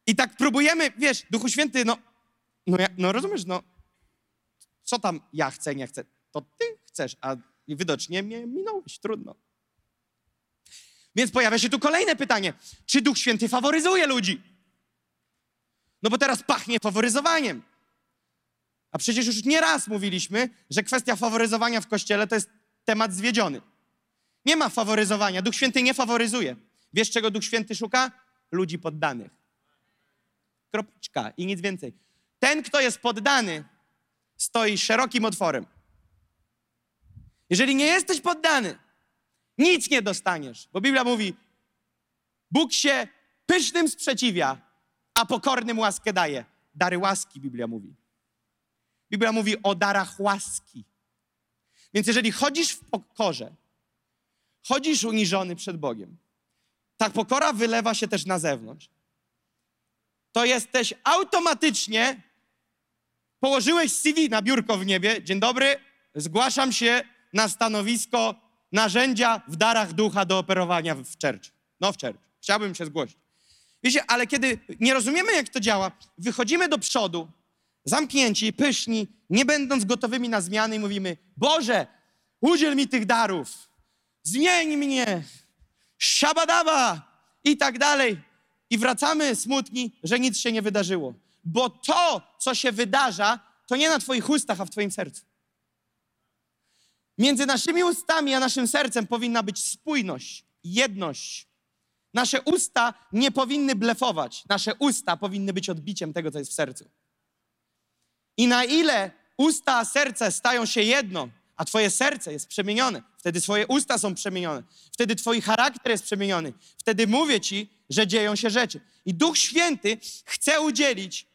I tak próbujemy, wiesz, Duchu Święty, no, no, ja, no rozumiesz, no, co tam ja chcę, nie chcę, to ty chcesz, a widocznie mnie minąłeś, trudno. Więc pojawia się tu kolejne pytanie, czy Duch Święty faworyzuje ludzi? No bo teraz pachnie faworyzowaniem. A przecież już nieraz mówiliśmy, że kwestia faworyzowania w Kościele to jest temat zwiedziony. Nie ma faworyzowania, Duch Święty nie faworyzuje. Wiesz, czego Duch Święty szuka? Ludzi poddanych. Kropeczka i nic więcej. Ten, kto jest poddany, stoi szerokim otworem. Jeżeli nie jesteś poddany, nic nie dostaniesz, bo Biblia mówi: Bóg się pysznym sprzeciwia, a pokornym łaskę daje. Dary łaski, Biblia mówi. Biblia mówi o darach łaski. Więc jeżeli chodzisz w pokorze, chodzisz uniżony przed Bogiem, ta pokora wylewa się też na zewnątrz, to jesteś automatycznie, położyłeś CV na biurko w niebie, dzień dobry, zgłaszam się na stanowisko narzędzia w darach ducha do operowania w church. No w church. Chciałbym się zgłosić. Wiecie, ale kiedy nie rozumiemy, jak to działa, wychodzimy do przodu, zamknięci, pyszni, nie będąc gotowymi na zmiany i mówimy, Boże, udziel mi tych darów, zmień mnie, szabadaba i tak dalej. I wracamy smutni, że nic się nie wydarzyło. Bo to, co się wydarza, to nie na twoich ustach, a w twoim sercu. Między naszymi ustami a naszym sercem powinna być spójność, jedność. Nasze usta nie powinny blefować. Nasze usta powinny być odbiciem tego, co jest w sercu. I na ile usta a serce stają się jedno, a twoje serce jest przemienione, wtedy twoje usta są przemienione, wtedy twój charakter jest przemieniony, wtedy mówię ci, że dzieją się rzeczy. I Duch Święty chce udzielić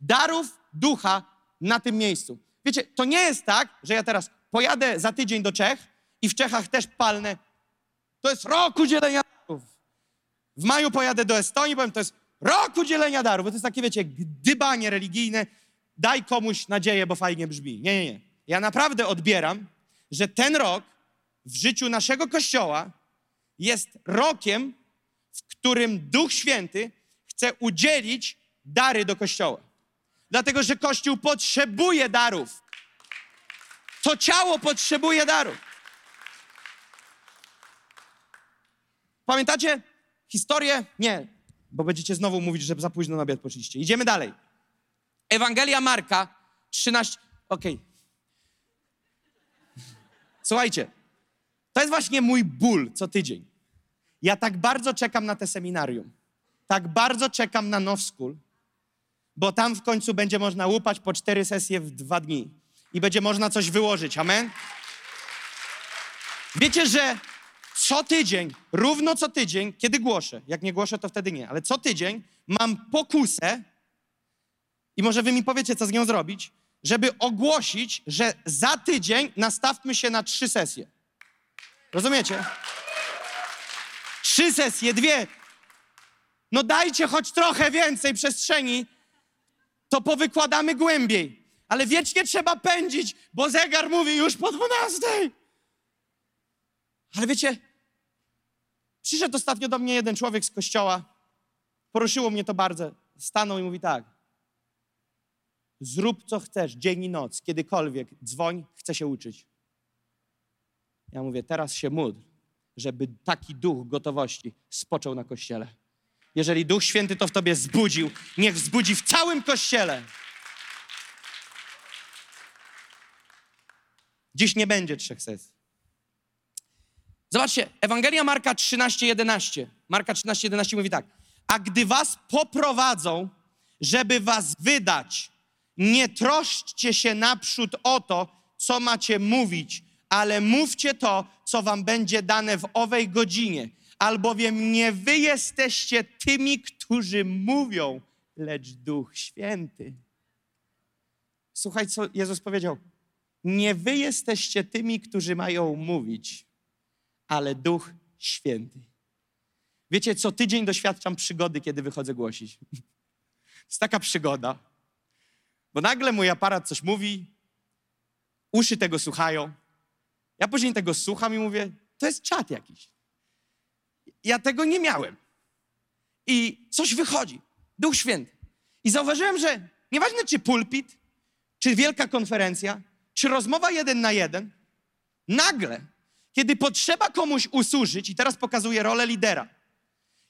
darów ducha na tym miejscu. Wiecie, to nie jest tak, że ja teraz pojadę za tydzień do Czech i w Czechach też palnę. To jest rok udzielenia darów. W maju pojadę do Estonii, powiem, to jest rok udzielenia darów, bo to jest takie, wiecie, gdybanie religijne, daj komuś nadzieję, bo fajnie brzmi. Nie, nie, nie. Ja naprawdę odbieram, że ten rok w życiu naszego Kościoła jest rokiem, w którym Duch Święty chce udzielić dary do Kościoła. Dlatego, że Kościół potrzebuje darów. To ciało potrzebuje darów. Pamiętacie historię? Nie, bo będziecie znowu mówić, że za późno na obiad poszliście. Idziemy dalej. Ewangelia Marka 13. Okej. Okay. Słuchajcie, to jest właśnie mój ból co tydzień. Ja tak bardzo czekam na te seminarium. Tak bardzo czekam na Now School, bo tam w końcu będzie można łupać po cztery sesje w dwa dni. i będzie można coś wyłożyć. Amen? Wiecie, że co tydzień, równo co tydzień, kiedy głoszę, jak nie głoszę, to wtedy nie, ale co tydzień mam pokusę i może wy mi powiecie, co z nią zrobić, żeby ogłosić, że za tydzień nastawmy się na trzy sesje. Rozumiecie? Trzy sesje, dwie. No dajcie choć trochę więcej przestrzeni, to powykładamy głębiej. Ale wiecznie trzeba pędzić, bo zegar mówi już po dwunastej. Ale wiecie, przyszedł ostatnio do mnie jeden człowiek z kościoła, poruszyło mnie to bardzo. Stanął i mówi tak. Zrób co chcesz, dzień i noc, kiedykolwiek, dzwoń, chcę się uczyć. Ja mówię, teraz się módl, żeby taki duch gotowości spoczął na kościele. Jeżeli Duch Święty to w tobie zbudził, niech wzbudzi w całym kościele. Dziś nie będzie trzech sesji. Zobaczcie, Ewangelia Marka 13:11. Marka 13:11 mówi tak: A gdy was poprowadzą, żeby was wydać, nie troszczcie się naprzód o to, co macie mówić, ale mówcie to, co wam będzie dane w owej godzinie, albowiem nie wy jesteście tymi, którzy mówią, lecz Duch Święty. Słuchaj, co Jezus powiedział. Nie wy jesteście tymi, którzy mają mówić, ale Duch Święty. Wiecie, co tydzień doświadczam przygody, kiedy wychodzę głosić. To jest taka przygoda, bo nagle mój aparat coś mówi, uszy tego słuchają. Ja później tego słucham i mówię, to jest czat jakiś. Ja tego nie miałem. I coś wychodzi. Duch Święty. I zauważyłem, że nieważne czy pulpit, czy wielka konferencja, czy rozmowa jeden na jeden, nagle, kiedy potrzeba komuś usłużyć, i teraz pokazuję rolę lidera,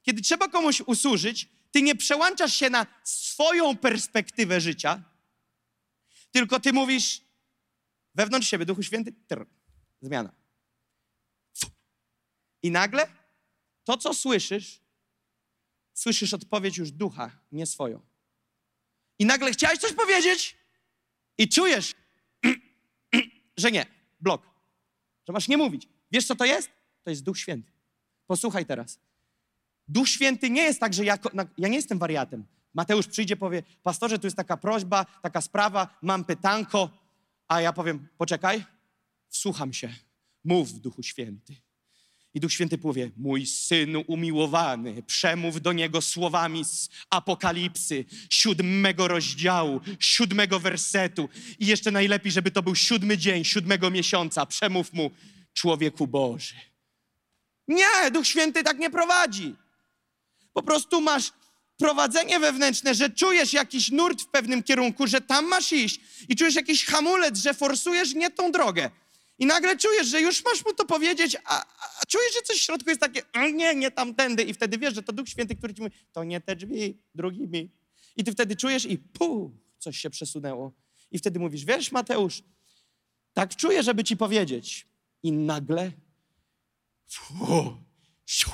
kiedy trzeba komuś usłużyć, ty nie przełączasz się na swoją perspektywę życia, tylko ty mówisz wewnątrz siebie, Duchu Święty, trr, zmiana. I nagle to, co słyszysz, słyszysz odpowiedź już ducha, nie swoją. I nagle chciałeś coś powiedzieć i czujesz, że nie, blok, że masz nie mówić. Wiesz, co to jest? To jest Duch Święty. Posłuchaj teraz. Duch Święty nie jest tak, że ja, ja nie jestem wariatem. Mateusz przyjdzie, powie, pastorze, tu jest taka prośba, taka sprawa, mam pytanko, a ja powiem, poczekaj, wsłucham się, mów w Duchu Święty. I Duch Święty powie, mój synu umiłowany, przemów do niego słowami z Apokalipsy, siódmego rozdziału, siódmego wersetu. I jeszcze najlepiej, żeby to był siódmy dzień, siódmego miesiąca. Przemów mu, człowieku Boży. Nie, Duch Święty tak nie prowadzi. Po prostu masz prowadzenie wewnętrzne, że czujesz jakiś nurt w pewnym kierunku, że tam masz iść i czujesz jakiś hamulec, że forsujesz nie tą drogę. I nagle czujesz, że już masz mu to powiedzieć, a, a czujesz, że coś w środku jest takie, nie, nie tamtędy. I wtedy wiesz, że to Duch Święty, który ci mówi, to nie te drzwi, drugimi. I ty wtedy czujesz i pu, coś się przesunęło. I wtedy mówisz, wiesz Mateusz, tak czuję, żeby ci powiedzieć. I nagle siu,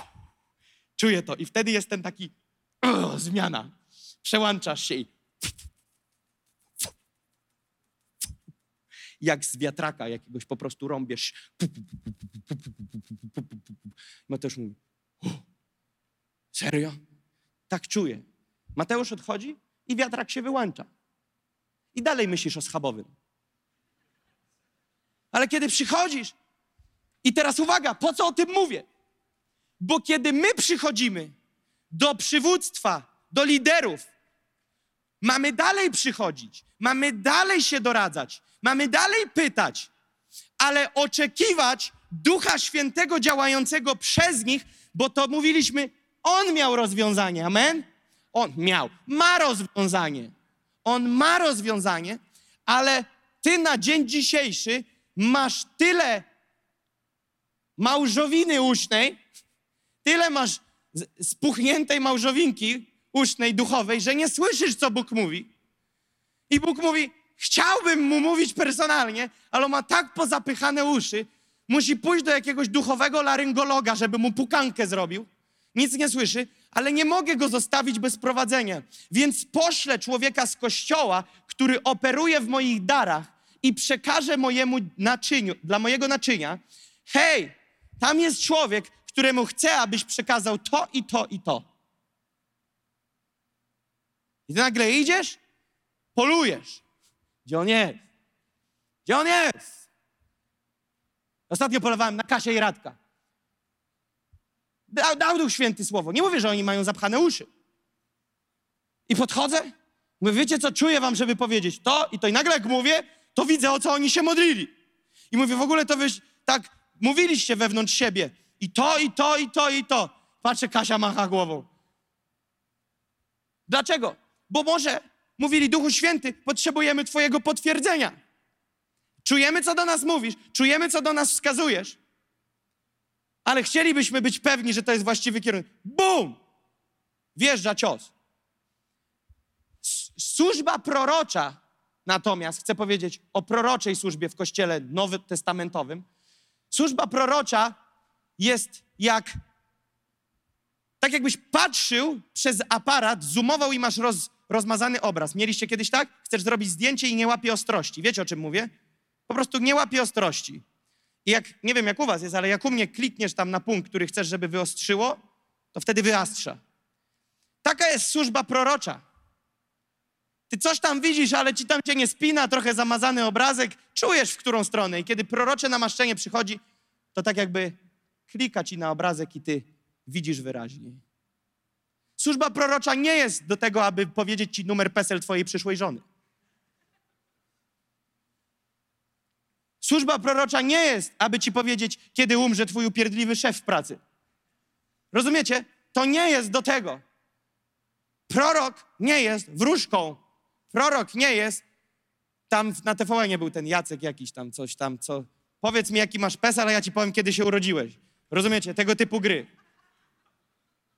czuję to. I wtedy jest ten taki o, zmiana. Przełączasz się i jak z wiatraka jakiegoś po prostu rąbiesz. Mateusz mówi, serio? Tak czuję. Mateusz odchodzi i wiatrak się wyłącza. I dalej myślisz o schabowym. Ale kiedy przychodzisz, i teraz uwaga, po co o tym mówię? Bo kiedy my przychodzimy do przywództwa, do liderów, mamy dalej przychodzić, mamy dalej się doradzać, mamy dalej pytać, ale oczekiwać Ducha Świętego działającego przez nich, bo to mówiliśmy, On miał rozwiązanie, amen? On miał, ma rozwiązanie. On ma rozwiązanie, ale ty na dzień dzisiejszy masz tyle małżowiny usznej, tyle masz spuchniętej małżowinki usznej, duchowej, że nie słyszysz, co Bóg mówi. I Bóg mówi, chciałbym mu mówić personalnie, ale ma tak pozapychane uszy, musi pójść do jakiegoś duchowego laryngologa, żeby mu pukankę zrobił. Nic nie słyszy, ale nie mogę go zostawić bez prowadzenia. Więc poślę człowieka z kościoła, który operuje w moich darach i przekażę mojemu naczyniu, dla mojego naczynia, hej, tam jest człowiek, któremu chcę, abyś przekazał to i to i to. I ty nagle idziesz, polujesz. Gdzie on jest? Gdzie on jest? Ostatnio polowałem na Kasię i Radka. Dał, dał Duch Święty słowo. Nie mówię, że oni mają zapchane uszy. I podchodzę, mówię, wiecie co, czuję wam, żeby powiedzieć to i to. I nagle jak mówię, to widzę, o co oni się modlili. I mówię, w ogóle to wy tak mówiliście wewnątrz siebie. I to, i to, i to, i to. Patrzę, Kasia macha głową. Dlaczego? Bo może, mówili Duchu Święty, potrzebujemy Twojego potwierdzenia. Czujemy, co do nas mówisz, czujemy, co do nas wskazujesz, ale chcielibyśmy być pewni, że to jest właściwy kierunek. Bum! Wjeżdża cios. Służba prorocza, natomiast chcę powiedzieć o proroczej służbie w kościele nowotestamentowym. Służba prorocza jest jak tak jakbyś patrzył przez aparat, zoomował i masz roz, rozmazany obraz. Mieliście kiedyś tak? Chcesz zrobić zdjęcie i nie łapie ostrości. Wiecie o czym mówię? Po prostu nie łapie ostrości. I jak, nie wiem jak u was jest, ale jak u mnie klikniesz tam na punkt, który chcesz, żeby wyostrzyło, to wtedy wyastrza. Taka jest służba prorocza. Ty coś tam widzisz, ale ci tam cię nie spina, trochę zamazany obrazek, czujesz w którą stronę. I kiedy prorocze namaszczenie przychodzi, to tak jakby klika ci na obrazek i ty widzisz wyraźniej. Służba prorocza nie jest do tego, aby powiedzieć ci numer PESEL twojej przyszłej żony. Służba prorocza nie jest, aby ci powiedzieć, kiedy umrze twój upierdliwy szef w pracy. Rozumiecie? To nie jest do tego. Prorok nie jest wróżką. Prorok nie jest. Tam na TVN nie był ten Jacek jakiś tam, coś tam, co. Powiedz mi, jaki masz PESEL, a ja ci powiem, kiedy się urodziłeś. Rozumiecie? Tego typu gry.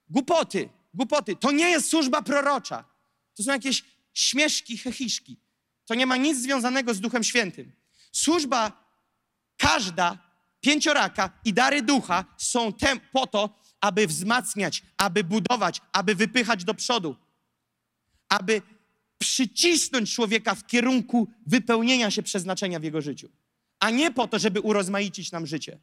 Głupoty, głupoty. To nie jest służba prorocza. To są jakieś śmieszki, hechiszki. To nie ma nic związanego z Duchem Świętym. Służba każda, pięcioraka i dary ducha są tem, po to, aby wzmacniać, aby budować, aby wypychać do przodu, aby przycisnąć człowieka w kierunku wypełnienia się przeznaczenia w jego życiu, a nie po to, żeby urozmaicić nam życie.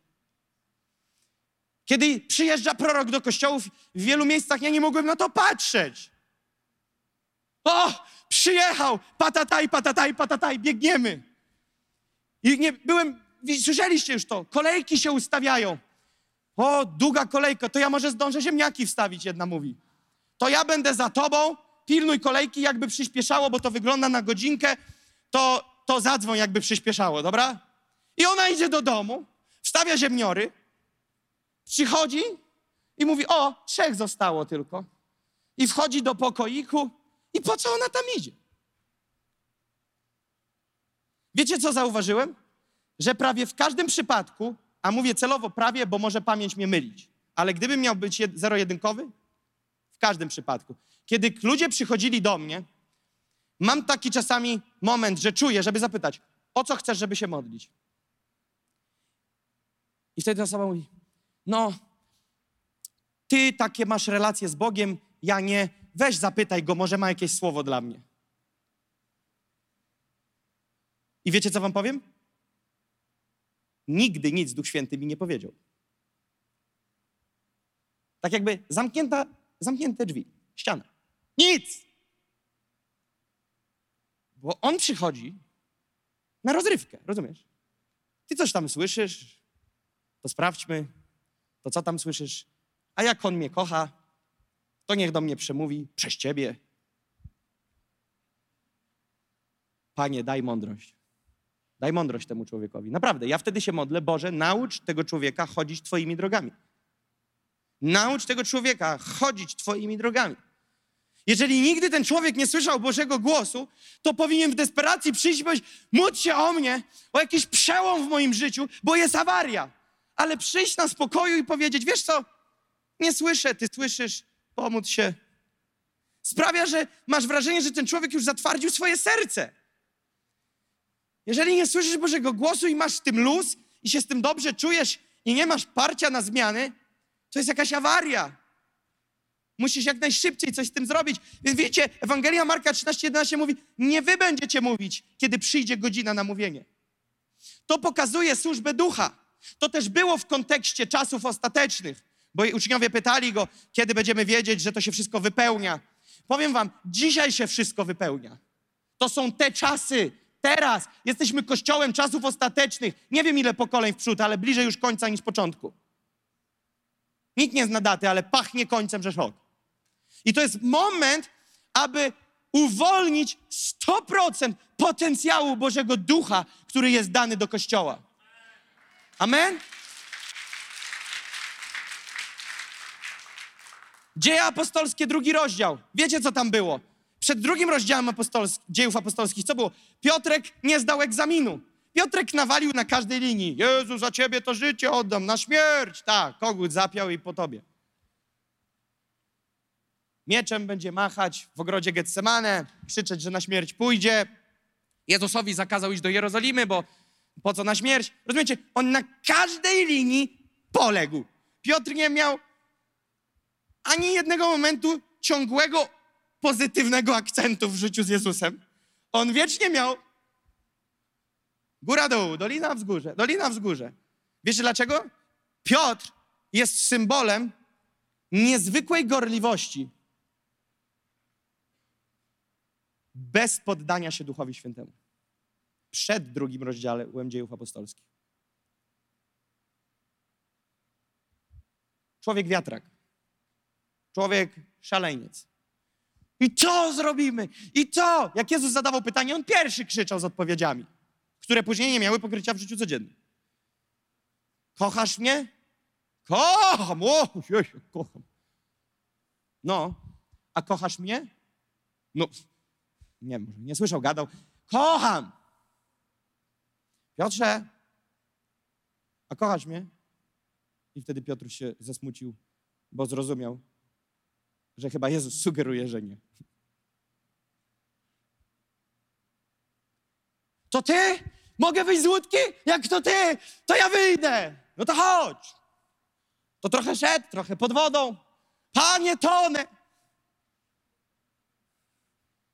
Kiedy przyjeżdża prorok do kościołów, w wielu miejscach ja nie mogłem na to patrzeć. O, przyjechał, patataj, patataj, patataj, biegniemy. I nie byłem, słyszeliście już to, kolejki się ustawiają. O, długa kolejka, to ja może zdążę ziemniaki wstawić, jedna mówi. To ja będę za tobą, pilnuj kolejki, jakby przyspieszało, bo to wygląda na godzinkę, to, to zadzwoń, jakby przyspieszało, dobra? I ona idzie do domu, wstawia ziemniory, przychodzi i mówi, o, trzech zostało tylko. I wchodzi do pokoiku i po co ona tam idzie? Wiecie, co zauważyłem? Że prawie w każdym przypadku, a mówię celowo prawie, bo może pamięć mnie mylić, ale gdybym miał być jed- zero-jedynkowy, w każdym przypadku. Kiedy ludzie przychodzili do mnie, mam taki czasami moment, że czuję, żeby zapytać, o co chcesz, żeby się modlić? I wtedy ta osoba mówi, no, ty takie masz relacje z Bogiem, ja nie, weź zapytaj go, może ma jakieś słowo dla mnie. I wiecie, co wam powiem? Nigdy nic Duch Święty mi nie powiedział. Tak jakby zamknięta, zamknięte drzwi, ściana. Nic! Bo on przychodzi na rozrywkę, rozumiesz? Ty coś tam słyszysz, to sprawdźmy, to co tam słyszysz. A jak on mnie kocha, to niech do mnie przemówi przez ciebie. Panie, daj mądrość. Daj mądrość temu człowiekowi. Naprawdę, ja wtedy się modlę, Boże, naucz tego człowieka chodzić Twoimi drogami. Naucz tego człowieka chodzić Twoimi drogami. Jeżeli nigdy ten człowiek nie słyszał Bożego głosu, to powinien w desperacji przyjść i powiedzieć, módl się o mnie, o jakiś przełom w moim życiu, bo jest awaria. Ale przyjść na spokoju i powiedzieć, wiesz co, nie słyszę, ty słyszysz, pomóc się. Sprawia, że masz wrażenie, że ten człowiek już zatwardził swoje serce. Jeżeli nie słyszysz Bożego głosu i masz z tym luz i się z tym dobrze czujesz i nie masz parcia na zmiany, to jest jakaś awaria. Musisz jak najszybciej coś z tym zrobić. Więc widzicie, Ewangelia Marka 13:11 mówi, nie wy będziecie mówić, kiedy przyjdzie godzina na mówienie. To pokazuje służbę ducha. To też było w kontekście czasów ostatecznych, bo uczniowie pytali go, kiedy będziemy wiedzieć, że to się wszystko wypełnia. Powiem wam, dzisiaj się wszystko wypełnia. To są te czasy, teraz. Jesteśmy kościołem czasów ostatecznych. Nie wiem ile pokoleń w przód, ale bliżej już końca niż początku. Nikt nie zna daty, ale pachnie końcem, że szok. I to jest moment, aby uwolnić 100% potencjału Bożego Ducha, który jest dany do Kościoła. Amen? Dzieje apostolskie, drugi rozdział. Wiecie, co tam było? Przed drugim rozdziałem apostolsk dziejów apostolskich, co było? Piotrek nie zdał egzaminu. Piotrek nawalił na każdej linii. Jezu, za ciebie to życie oddam, na śmierć. Tak, kogut zapiał i po tobie. Mieczem będzie machać w ogrodzie Getsemane, krzyczeć, że na śmierć pójdzie. Jezusowi zakazał iść do Jerozolimy, bo po co na śmierć? Rozumiecie? On na każdej linii poległ. Piotr nie miał ani jednego momentu ciągłego pozytywnego akcentu w życiu z Jezusem. On wiecznie miał góra dół, dolina wzgórze, dolina wzgórze. Wiecie dlaczego? Piotr jest symbolem niezwykłej gorliwości bez poddania się Duchowi Świętemu. Przed drugim rozdziałem dziejów apostolskich. Człowiek wiatrak. Człowiek szaleniec. I co zrobimy? I co? Jak Jezus zadawał pytanie, on pierwszy krzyczał z odpowiedziami, które później nie miały pokrycia w życiu codziennym. Kochasz mnie? Kocham! O, Jezu, kocham. No, a kochasz mnie? No, nie, może nie słyszał, gadał. Kocham! Piotrze, a kochasz mnie? I wtedy Piotr się zasmucił, bo zrozumiał, że chyba Jezus sugeruje, że nie. To ty? Mogę wyjść z łódki? Jak to ty? To ja wyjdę. No to chodź. To trochę szedł, trochę pod wodą. Panie, tonę.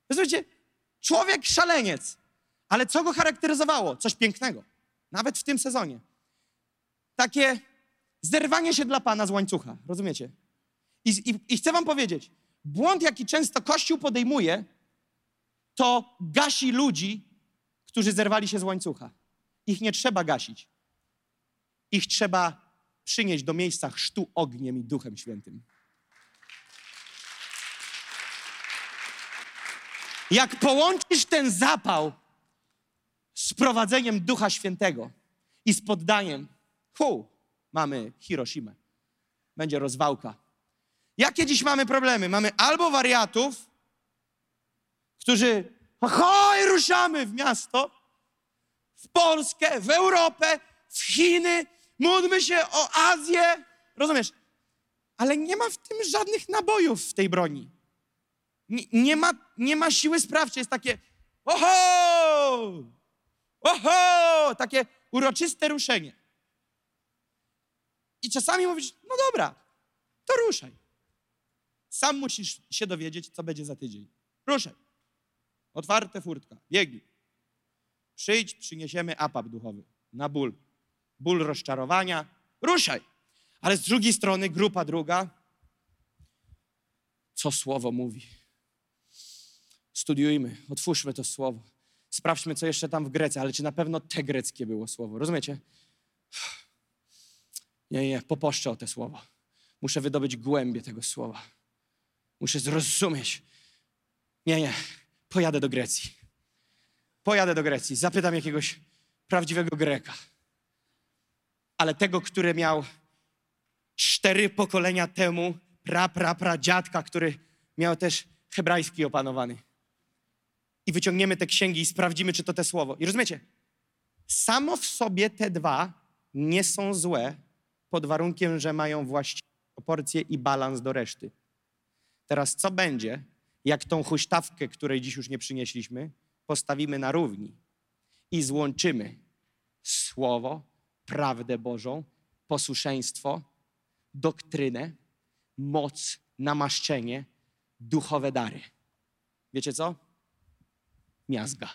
Rozumiecie? Człowiek szaleniec. Ale co go charakteryzowało? Coś pięknego. Nawet w tym sezonie. Takie zerwanie się dla Pana z łańcucha. Rozumiecie? I, i, I chcę wam powiedzieć, błąd, jaki często Kościół podejmuje, to gasi ludzi, którzy zerwali się z łańcucha. Ich nie trzeba gasić. Ich trzeba przynieść do miejsca chrztu ogniem i duchem świętym. Jak połączysz ten zapał z prowadzeniem Ducha Świętego i z poddaniem, hu, mamy Hiroshima. Będzie rozwałka. Jakie dziś mamy problemy? Mamy albo wariatów, którzy ahoj, ruszamy w miasto, w Polskę, w Europę, w Chiny, módlmy się o Azję. Rozumiesz? Ale nie ma w tym żadnych nabojów w tej broni. Nie ma, nie ma siły sprawczej. Jest takie oho! Oho! Takie uroczyste ruszenie. I czasami mówisz, no dobra, to ruszaj. Sam musisz się dowiedzieć, co będzie za tydzień. Ruszaj. Otwarte furtka, biegnij. Przyjdź, przyniesiemy apap duchowy na ból. Ból rozczarowania. Ruszaj. Ale z drugiej strony grupa druga. Co słowo mówi? Studiujmy, otwórzmy to słowo. Sprawdźmy, co jeszcze tam w Grece, ale czy na pewno te greckie było słowo. Rozumiecie? Nie, nie, poposzczę o te słowo. Muszę wydobyć głębie tego słowa. Muszę zrozumieć. Nie, nie, pojadę do Grecji. Pojadę do Grecji, zapytam jakiegoś prawdziwego Greka. Ale tego, który miał cztery pokolenia temu, pra, pra, pra dziadka, który miał też hebrajski opanowany. I wyciągniemy te księgi i sprawdzimy, czy to te słowo. I rozumiecie? Samo w sobie te dwa nie są złe, pod warunkiem, że mają właściwe proporcje i balans do reszty. Teraz co będzie, jak tą huśtawkę, której dziś już nie przynieśliśmy, postawimy na równi i złączymy słowo, prawdę Bożą, posłuszeństwo, doktrynę, moc namaszczenie, duchowe dary. Wiecie co? Miazga.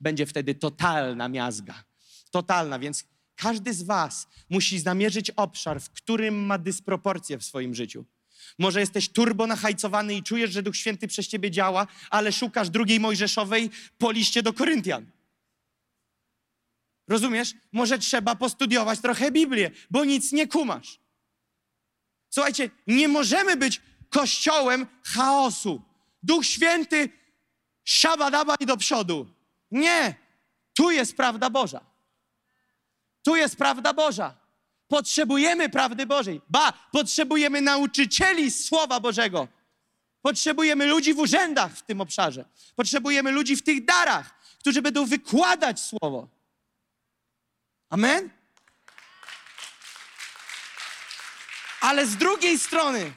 Będzie wtedy totalna miazga. Totalna, więc każdy z Was musi zamierzyć obszar, w którym ma dysproporcję w swoim życiu. Może jesteś turbo nachajcowany i czujesz, że Duch Święty przez ciebie działa, ale szukasz drugiej Mojżeszowej po liście do Koryntian. Rozumiesz? Może trzeba postudiować trochę Biblię, bo nic nie kumasz. Słuchajcie, nie możemy być kościołem chaosu. Duch Święty szabadaba i do przodu. Nie, tu jest prawda Boża. Tu jest prawda Boża. Potrzebujemy prawdy Bożej. Ba, potrzebujemy nauczycieli Słowa Bożego. Potrzebujemy ludzi w urzędach w tym obszarze. Potrzebujemy ludzi w tych darach, którzy będą wykładać Słowo. Amen? Ale z drugiej strony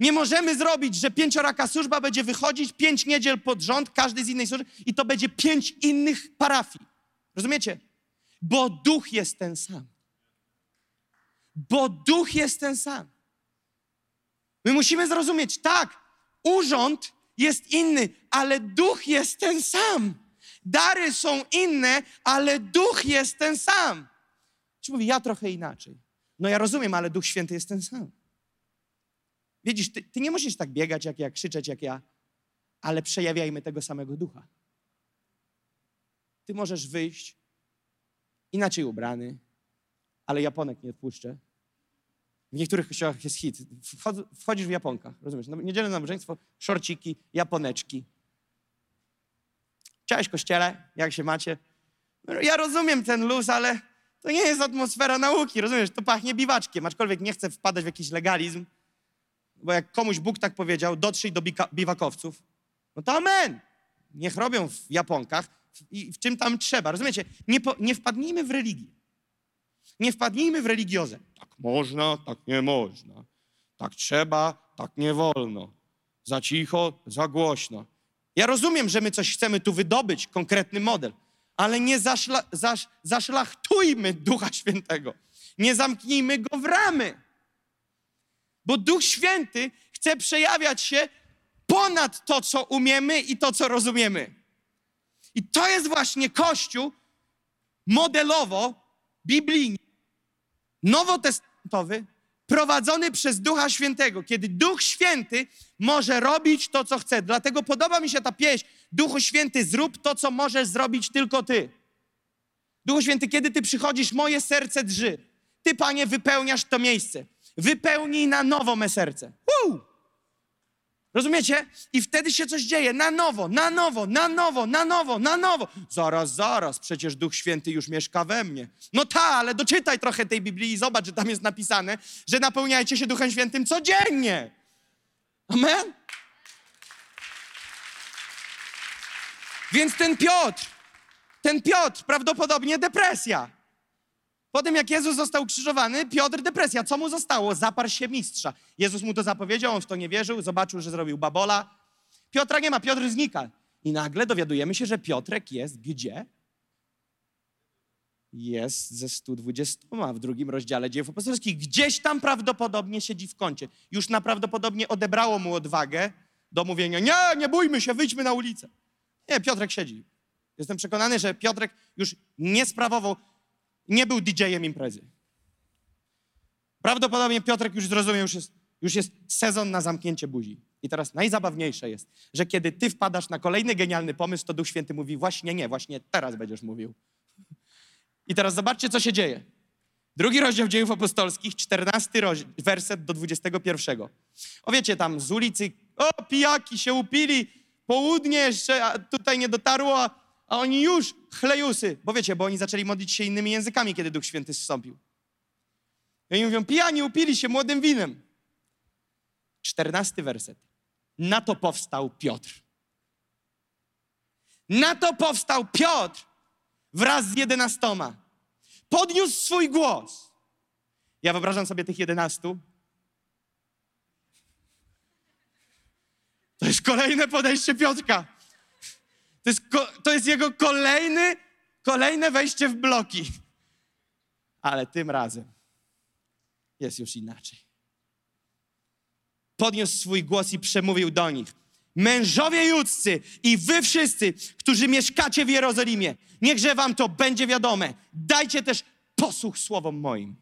nie możemy zrobić, że pięcioraka służba będzie wychodzić pięć niedziel pod rząd, każdy z innej służby i to będzie pięć innych parafii. Rozumiecie? Bo duch jest ten sam. Bo duch jest ten sam. My musimy zrozumieć, tak, urząd jest inny, ale duch jest ten sam. Dary są inne, ale duch jest ten sam. Czy mówi, ja trochę inaczej. No ja rozumiem, ale Duch Święty jest ten sam. Widzisz, ty, ty nie musisz tak biegać jak ja, krzyczeć jak ja, ale przejawiajmy tego samego ducha. Ty możesz wyjść inaczej ubrany, ale Japonek nie odpuszczę. W niektórych kościołach jest hit. Wchodzisz w Japonkach, rozumiesz? Niedzielne nabożeństwo, szorciki, Japoneczki. Cześć kościele, jak się macie? No, ja rozumiem ten luz, ale to nie jest atmosfera nauki, rozumiesz? To pachnie biwaczkiem, aczkolwiek nie chcę wpadać w jakiś legalizm, bo jak komuś Bóg tak powiedział, dotrzyj do biwakowców, no to amen. Niech robią w Japonkach i w czym tam trzeba. Rozumiecie? Nie, po, nie wpadnijmy w religię. Nie wpadnijmy w religiozę. Tak można, tak nie można. Tak trzeba, tak nie wolno. Za cicho, za głośno. Ja rozumiem, że my coś chcemy tu wydobyć, konkretny model ale nie zaszla, zasz, zaszlachtujmy Ducha Świętego. Nie zamknijmy go w ramy. Bo Duch Święty chce przejawiać się ponad to, co umiemy i to, co rozumiemy. I to jest właśnie Kościół modelowo, biblijny, nowotestamentowy, prowadzony przez Ducha Świętego, kiedy Duch Święty może robić to, co chce. Dlatego podoba mi się ta pieśń. Duchu Święty, zrób to, co możesz zrobić tylko Ty. Duchu Święty, kiedy Ty przychodzisz, moje serce drży. Ty, Panie, wypełniasz to miejsce. Wypełnij na nowo me serce. Woo! Rozumiecie? I wtedy się coś dzieje na nowo, na nowo, na nowo, na nowo, na nowo. Zaraz, zaraz, przecież Duch Święty już mieszka we mnie. No ta, ale doczytaj trochę tej Biblii i zobacz, że tam jest napisane, że napełniajcie się Duchem Świętym codziennie. Amen? Więc ten Piotr, ten Piotr, prawdopodobnie depresja. Po tym, jak Jezus został krzyżowany, Piotr depresja. Co mu zostało? Zaparł się mistrza. Jezus mu to zapowiedział, on w to nie wierzył, zobaczył, że zrobił babola. Piotra nie ma, Piotr znika. I nagle dowiadujemy się, że Piotrek jest gdzie? Jest ze 120 w drugim rozdziale dziejów apostolskich. Gdzieś tam prawdopodobnie siedzi w kącie. Już naprawdopodobnie odebrało mu odwagę do mówienia, nie, nie bójmy się, wyjdźmy na ulicę. Nie, Piotrek siedzi. Jestem przekonany, że Piotrek już nie sprawował nie był DJ-em imprezy. Prawdopodobnie Piotrek już zrozumiał, już jest, już jest sezon na zamknięcie buzi. I teraz najzabawniejsze jest, że kiedy ty wpadasz na kolejny genialny pomysł, to Duch Święty mówi właśnie nie, właśnie teraz będziesz mówił. I teraz zobaczcie, co się dzieje. Drugi rozdział dziejów apostolskich, czternasty werset do dwudziestego pierwszego. O wiecie, tam z ulicy, o pijaki się upili, południe jeszcze tutaj nie dotarło, a oni już chlejusy, bo wiecie, bo oni zaczęli modlić się innymi językami, kiedy Duch Święty zstąpił. I oni mówią, pijani upili się młodym winem. Czternasty werset. Na to powstał Piotr. Na to powstał Piotr wraz z jedenastoma. Podniósł swój głos. Ja wyobrażam sobie tych jedenastu. To jest kolejne podejście Piotrka. To jest, to jest jego kolejny, kolejne wejście w bloki. Ale tym razem jest już inaczej. podniósł swój głos i przemówił do nich. Mężowie judzcy i wy wszyscy, którzy mieszkacie w Jerozolimie, niechże wam to będzie wiadome. Dajcie też posłuch słowom moim.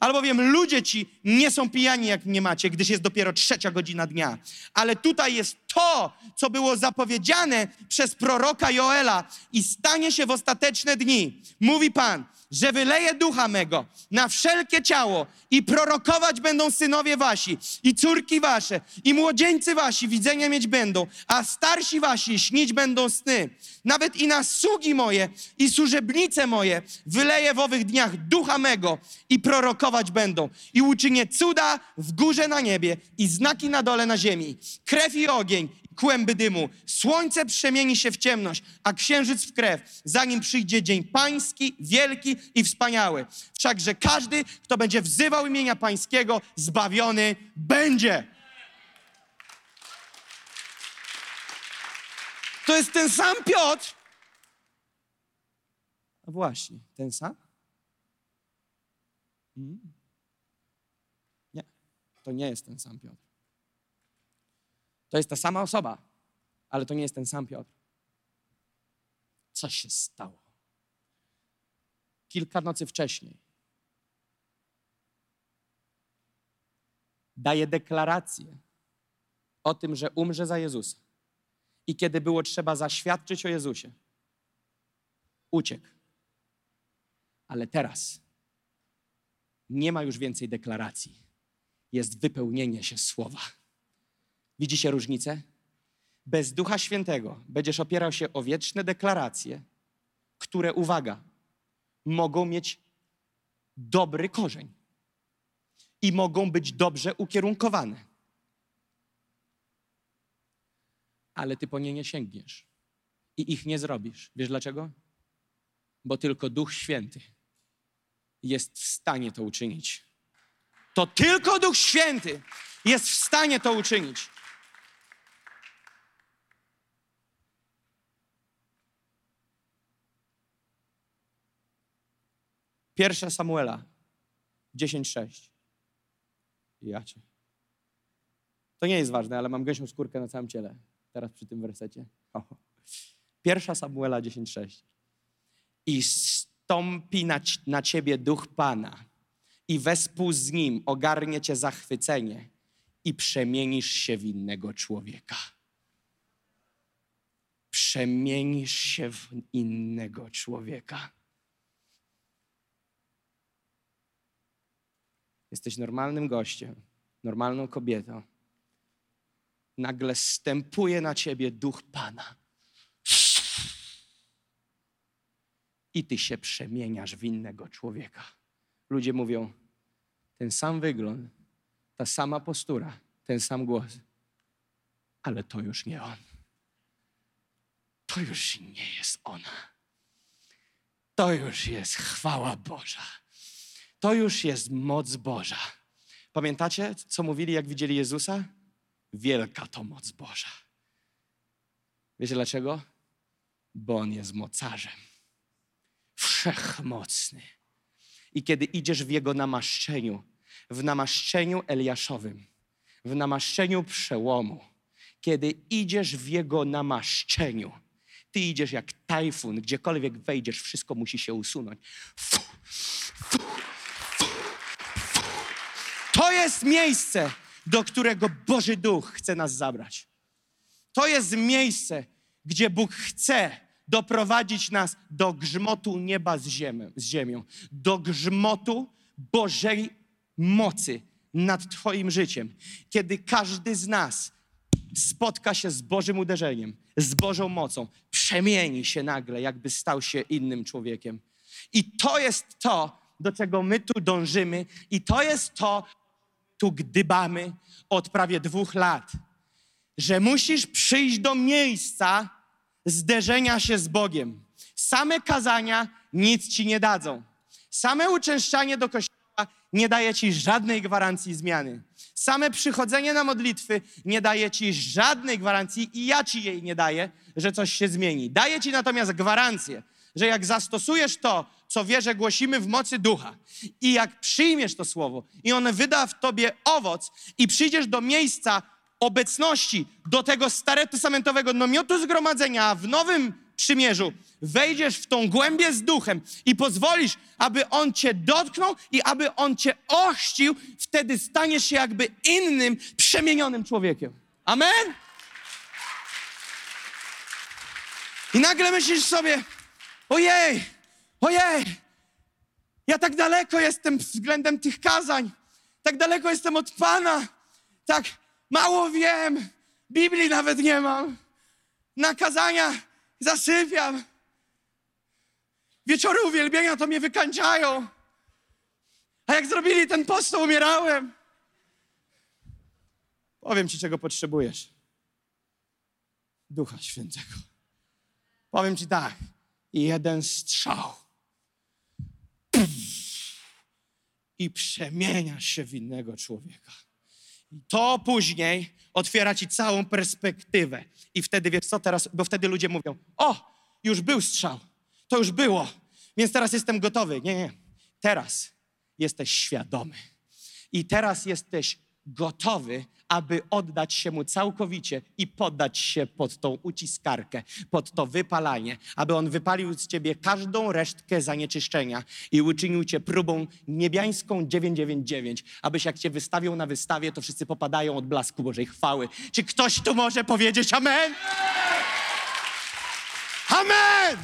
Albowiem ludzie ci nie są pijani, jak nie macie, gdyż jest dopiero trzecia godzina dnia. Ale tutaj jest to, co było zapowiedziane przez proroka Joela i stanie się w ostateczne dni. Mówi Pan, że wyleje ducha mego na wszelkie ciało i prorokować będą synowie wasi i córki wasze i młodzieńcy wasi widzenia mieć będą, a starsi wasi śnić będą sny. Nawet i na sługi moje i służebnice moje wyleję w owych dniach ducha mego i prorokować będą. I uczynię cuda w górze na niebie i znaki na dole na ziemi. Krew i ogień, kłęby dymu. Słońce przemieni się w ciemność, a księżyc w krew, zanim przyjdzie dzień pański, wielki i wspaniały. Wszakże każdy, kto będzie wzywał imienia pańskiego, zbawiony będzie. To jest ten sam Piotr. A właśnie, ten sam? Mm. Nie, to nie jest ten sam Piotr. To jest ta sama osoba, ale to nie jest ten sam Piotr. Co się stało? Kilka nocy wcześniej daje deklarację o tym, że umrze za Jezusa. I kiedy było trzeba zaświadczyć o Jezusie, uciekł. Ale teraz nie ma już więcej deklaracji. Jest wypełnienie się słowa. Widzicie różnicę? Bez Ducha Świętego będziesz opierał się o wieczne deklaracje, które, uwaga, mogą mieć dobry korzeń i mogą być dobrze ukierunkowane. Ale ty po nie nie sięgniesz i ich nie zrobisz. Wiesz dlaczego? Bo tylko Duch Święty jest w stanie to uczynić. To tylko Duch Święty jest w stanie to uczynić. Pierwsza Samuela 10:6. Ja cię. To nie jest ważne, ale mam gęsią skórkę na całym ciele. Teraz przy tym wersecie. O. Pierwsza Samuela 10:6. I stąpi na, na ciebie duch Pana i wespół z nim ogarnie cię zachwycenie i przemienisz się w innego człowieka. Przemienisz się w innego człowieka. Jesteś normalnym gościem, normalną kobietą. Nagle stępuje na ciebie duch Pana. I ty się przemieniasz w innego człowieka. Ludzie mówią, ten sam wygląd, ta sama postura, ten sam głos, ale to już nie on. To już nie jest ona. To już jest chwała Boża. To już jest moc Boża. Pamiętacie, co mówili, jak widzieli Jezusa? Wielka to moc Boża. Wiecie dlaczego? Bo On jest mocarzem. Wszechmocny. I kiedy idziesz w Jego namaszczeniu, w namaszczeniu Eliaszowym, w namaszczeniu przełomu, kiedy idziesz w Jego namaszczeniu, ty idziesz jak tajfun, gdziekolwiek wejdziesz, wszystko musi się usunąć. Fu, fu, fu, fu. To jest miejsce, do którego Boży Duch chce nas zabrać. To jest miejsce, gdzie Bóg chce doprowadzić nas do grzmotu nieba z ziemią, z ziemią, do grzmotu Bożej mocy nad Twoim życiem. Kiedy każdy z nas spotka się z Bożym uderzeniem, z Bożą mocą, przemieni się nagle, jakby stał się innym człowiekiem. I to jest to, do czego my tu dążymy, i to jest to, tu gdybamy od prawie dwóch lat, że musisz przyjść do miejsca zderzenia się z Bogiem. Same kazania nic ci nie dadzą. Same uczęszczanie do kościoła nie daje ci żadnej gwarancji zmiany. Same przychodzenie na modlitwy nie daje ci żadnej gwarancji i ja ci jej nie daję, że coś się zmieni. Daję ci natomiast gwarancję, że jak zastosujesz to, co wierzę, głosimy w mocy ducha i jak przyjmiesz to słowo i one wyda w tobie owoc i przyjdziesz do miejsca obecności, do tego starotestamentowego namiotu zgromadzenia, w nowym przymierzu wejdziesz w tą głębię z duchem i pozwolisz, aby on cię dotknął i aby on cię ochrzcił, wtedy staniesz się jakby innym, przemienionym człowiekiem. Amen? I nagle myślisz sobie, ojej, ojej, ja tak daleko jestem względem tych kazań, tak daleko jestem od Pana, tak mało wiem, Biblii nawet nie mam, na kazania zasypiam, wieczory uwielbienia to mnie wykańczają, a jak zrobili ten post, to umierałem. Powiem Ci, czego potrzebujesz. Ducha Świętego. Powiem Ci tak, jeden strzał i przemieniasz się w innego człowieka. I to później otwiera ci całą perspektywę. I wtedy wiesz co teraz, bo wtedy ludzie mówią: O, już był strzał, to już było, więc teraz jestem gotowy. Nie, nie. Teraz jesteś świadomy. I teraz jesteś gotowy, aby oddać się mu całkowicie i poddać się pod tą uciskarkę, pod to wypalanie, aby on wypalił z ciebie każdą resztkę zanieczyszczenia i uczynił cię próbą niebiańską 999, abyś jak cię wystawią na wystawie, to wszyscy popadają od blasku Bożej chwały. Czy ktoś tu może powiedzieć amen? Amen!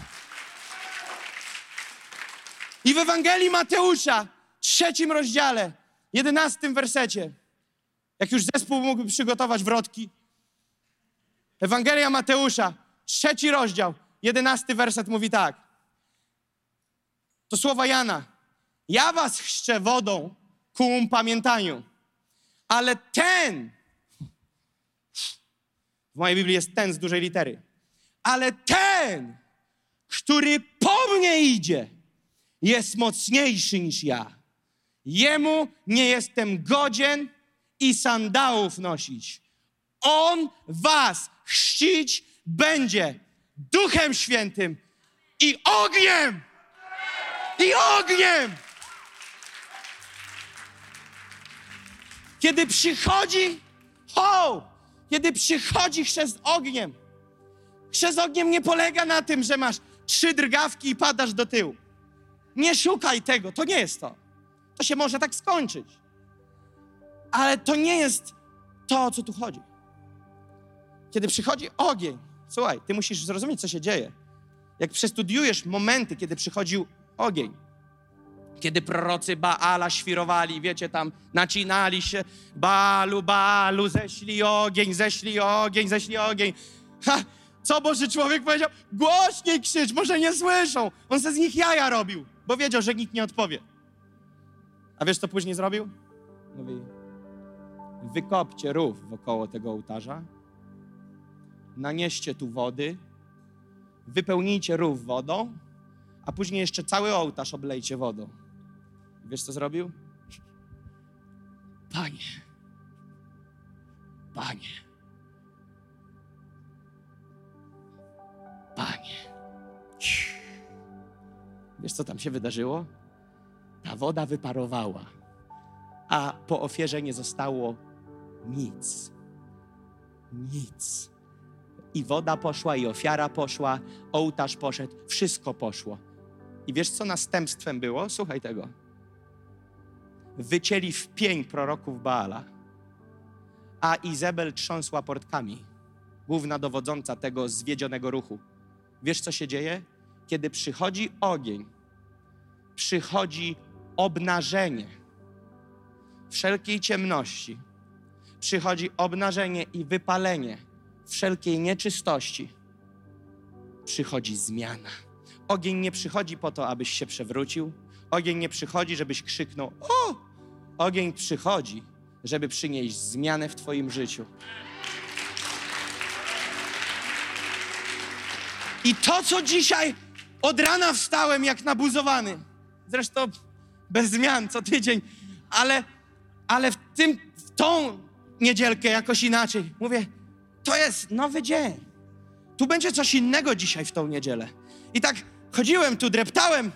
I w Ewangelii Mateusza, trzecim rozdziale, jedenastym wersecie, jak już zespół mógłby przygotować wrotki. Ewangelia Mateusza, trzeci rozdział, jedenasty werset mówi tak. To słowa Jana. Ja was chrzczę wodą ku upamiętaniu, ale ten, w mojej Biblii jest ten z dużej litery, ale ten, który po mnie idzie, jest mocniejszy niż ja. Jemu nie jestem godzien, i sandałów nosić. On was chrzcić będzie Duchem Świętym i ogniem! I ogniem! Kiedy przychodzi, ho! Kiedy przychodzi chrzest ogniem, chrzest ogniem nie polega na tym, że masz trzy drgawki i padasz do tyłu. Nie szukaj tego, to nie jest to. To się może tak skończyć. Ale to nie jest to, o co tu chodzi. Kiedy przychodzi ogień, słuchaj, ty musisz zrozumieć, co się dzieje. Jak przestudiujesz momenty, kiedy przychodził ogień, kiedy prorocy Baala świrowali, wiecie, tam nacinali się, Baalu, Baalu, ześlij ogień, ześlij ogień, ześlij ogień. Ha, co Boży człowiek powiedział? Głośniej krzycz, może nie słyszą. On se z nich jaja robił, bo wiedział, że nikt nie odpowie. A wiesz, co później zrobił? Mówi, wykopcie rów wokoło tego ołtarza, nanieście tu wody, wypełnijcie rów wodą, a później jeszcze cały ołtarz oblejcie wodą. Wiesz, co zrobił? Panie, Panie, Panie. Wiesz, co tam się wydarzyło? Ta woda wyparowała, a po ofierze nie zostało nic. Nic. I woda poszła, i ofiara poszła, ołtarz poszedł, wszystko poszło. I wiesz, co następstwem było? Słuchaj tego. Wycięli w pień proroków Baala, a Izabel trząsła portkami, główna dowodząca tego zwiedzionego ruchu. Wiesz, co się dzieje? Kiedy przychodzi ogień, przychodzi obnażenie wszelkiej ciemności, przychodzi obnażenie i wypalenie wszelkiej nieczystości, przychodzi zmiana. Ogień nie przychodzi po to, abyś się przewrócił. Ogień nie przychodzi, żebyś krzyknął: O! Ogień przychodzi, żeby przynieść zmianę w Twoim życiu. I to, co dzisiaj od rana wstałem jak nabuzowany, zresztą bez zmian co tydzień, ale, ale w, tym, w tą niedzielkę jakoś inaczej. Mówię, to jest nowy dzień. Tu będzie coś innego dzisiaj w tą niedzielę. I tak chodziłem tu, dreptałem,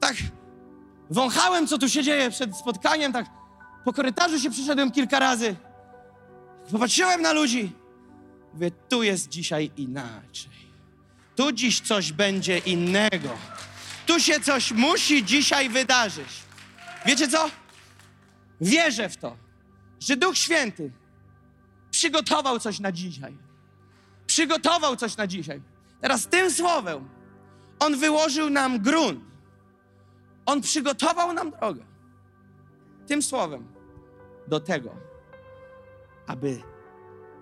tak wąchałem, co tu się dzieje przed spotkaniem, tak po korytarzu się przyszedłem kilka razy. Popatrzyłem na ludzi. Mówię, tu jest dzisiaj inaczej. Tu dziś coś będzie innego. Tu się coś musi dzisiaj wydarzyć. Wiecie co? Wierzę w to, że Duch Święty przygotował coś na dzisiaj. Przygotował coś na dzisiaj. Teraz tym słowem On wyłożył nam grunt. On przygotował nam drogę. Tym słowem do tego, aby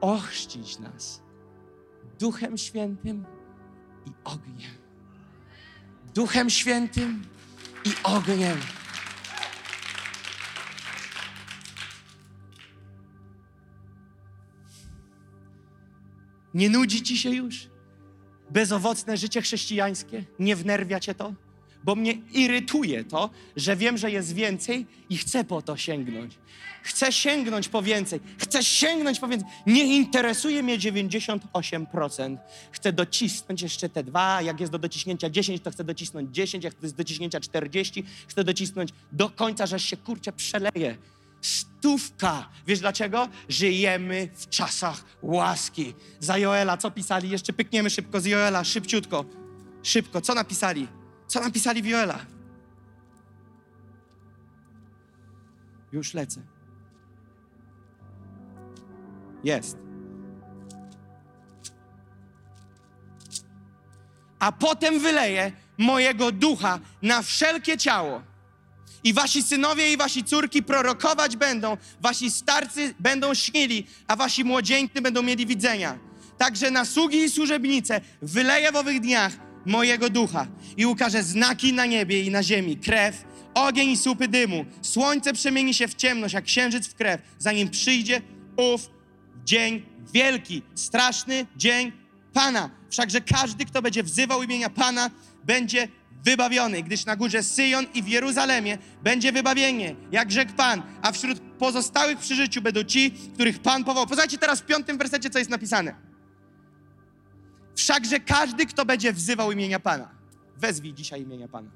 ochrzcić nas Duchem Świętym i ogniem. Duchem Świętym i ogniem. Nie nudzi ci się już? Bezowocne życie chrześcijańskie? Nie wnerwia cię to? Bo mnie irytuje to, że wiem, że jest więcej i chcę po to sięgnąć. Chcę sięgnąć po więcej. Chcę sięgnąć po więcej. Nie interesuje mnie 98%. Chcę docisnąć jeszcze te dwa. Jak jest do dociśnięcia 10, to chcę docisnąć 10. Jak jest do dociśnięcia 40, chcę docisnąć do końca, że się kurczę przeleje. Stówka. Wiesz dlaczego? Żyjemy w czasach łaski. Za Joela, co pisali? Jeszcze pykniemy szybko z Joela, szybciutko. Szybko, co napisali? Co napisali w Joela? Już lecę. Jest. A potem wyleję mojego ducha na wszelkie ciało. I wasi synowie i wasi córki prorokować będą, wasi starcy będą śnili, a wasi młodzieńcy będą mieli widzenia. Także na sługi i służebnice wyleję w owych dniach mojego ducha i ukażę znaki na niebie i na ziemi, krew, ogień i słupy dymu. Słońce przemieni się w ciemność, jak księżyc w krew, zanim przyjdzie ów dzień wielki, straszny dzień Pana. Wszakże każdy, kto będzie wzywał imienia Pana, będzie wybawiony, gdyż na górze Syjon i w Jeruzalemie będzie wybawienie, jak rzekł Pan, a wśród pozostałych przy życiu będą ci, których Pan powołał. Poznajcie teraz w piątym wersecie, co jest napisane. Wszakże każdy, kto będzie wzywał imienia Pana, wezwij dzisiaj imienia Pana.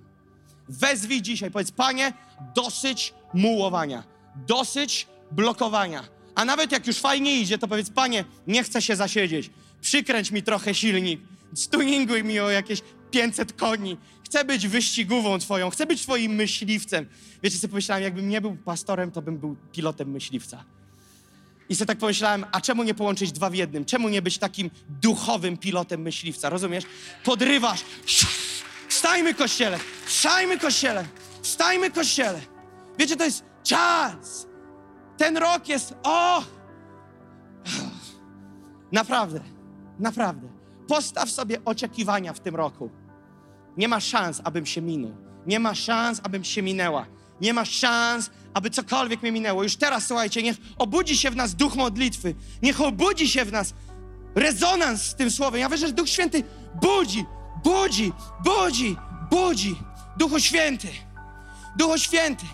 Wezwij dzisiaj, powiedz, Panie, dosyć mułowania, dosyć blokowania. A nawet jak już fajnie idzie, to powiedz, Panie, nie chcę się zasiedzieć, przykręć mi trochę silnik, stuninguj mi o jakieś 500 koni. Chcę być wyścigową Twoją, chcę być Twoim myśliwcem. Wiecie, co pomyślałem, jakbym nie był pastorem, to bym był pilotem myśliwca. I sobie tak pomyślałem, a czemu nie połączyć dwa w jednym? Czemu nie być takim duchowym pilotem myśliwca? Rozumiesz? Podrywasz. Wstajmy, kościele! Wstajmy, kościele! Wstajmy, kościele! Wiecie, to jest czas! Ten rok jest, o! Naprawdę, naprawdę. Postaw sobie oczekiwania w tym roku. Nie ma szans, abym się minął. Nie ma szans, abym się minęła. Nie ma szans, aby cokolwiek mnie minęło. Już teraz, słuchajcie, niech obudzi się w nas duch modlitwy. Niech obudzi się w nas rezonans z tym słowem. Ja wierzę, że Duch Święty budzi, budzi, budzi, budzi. Duchu Święty, Duchu Święty,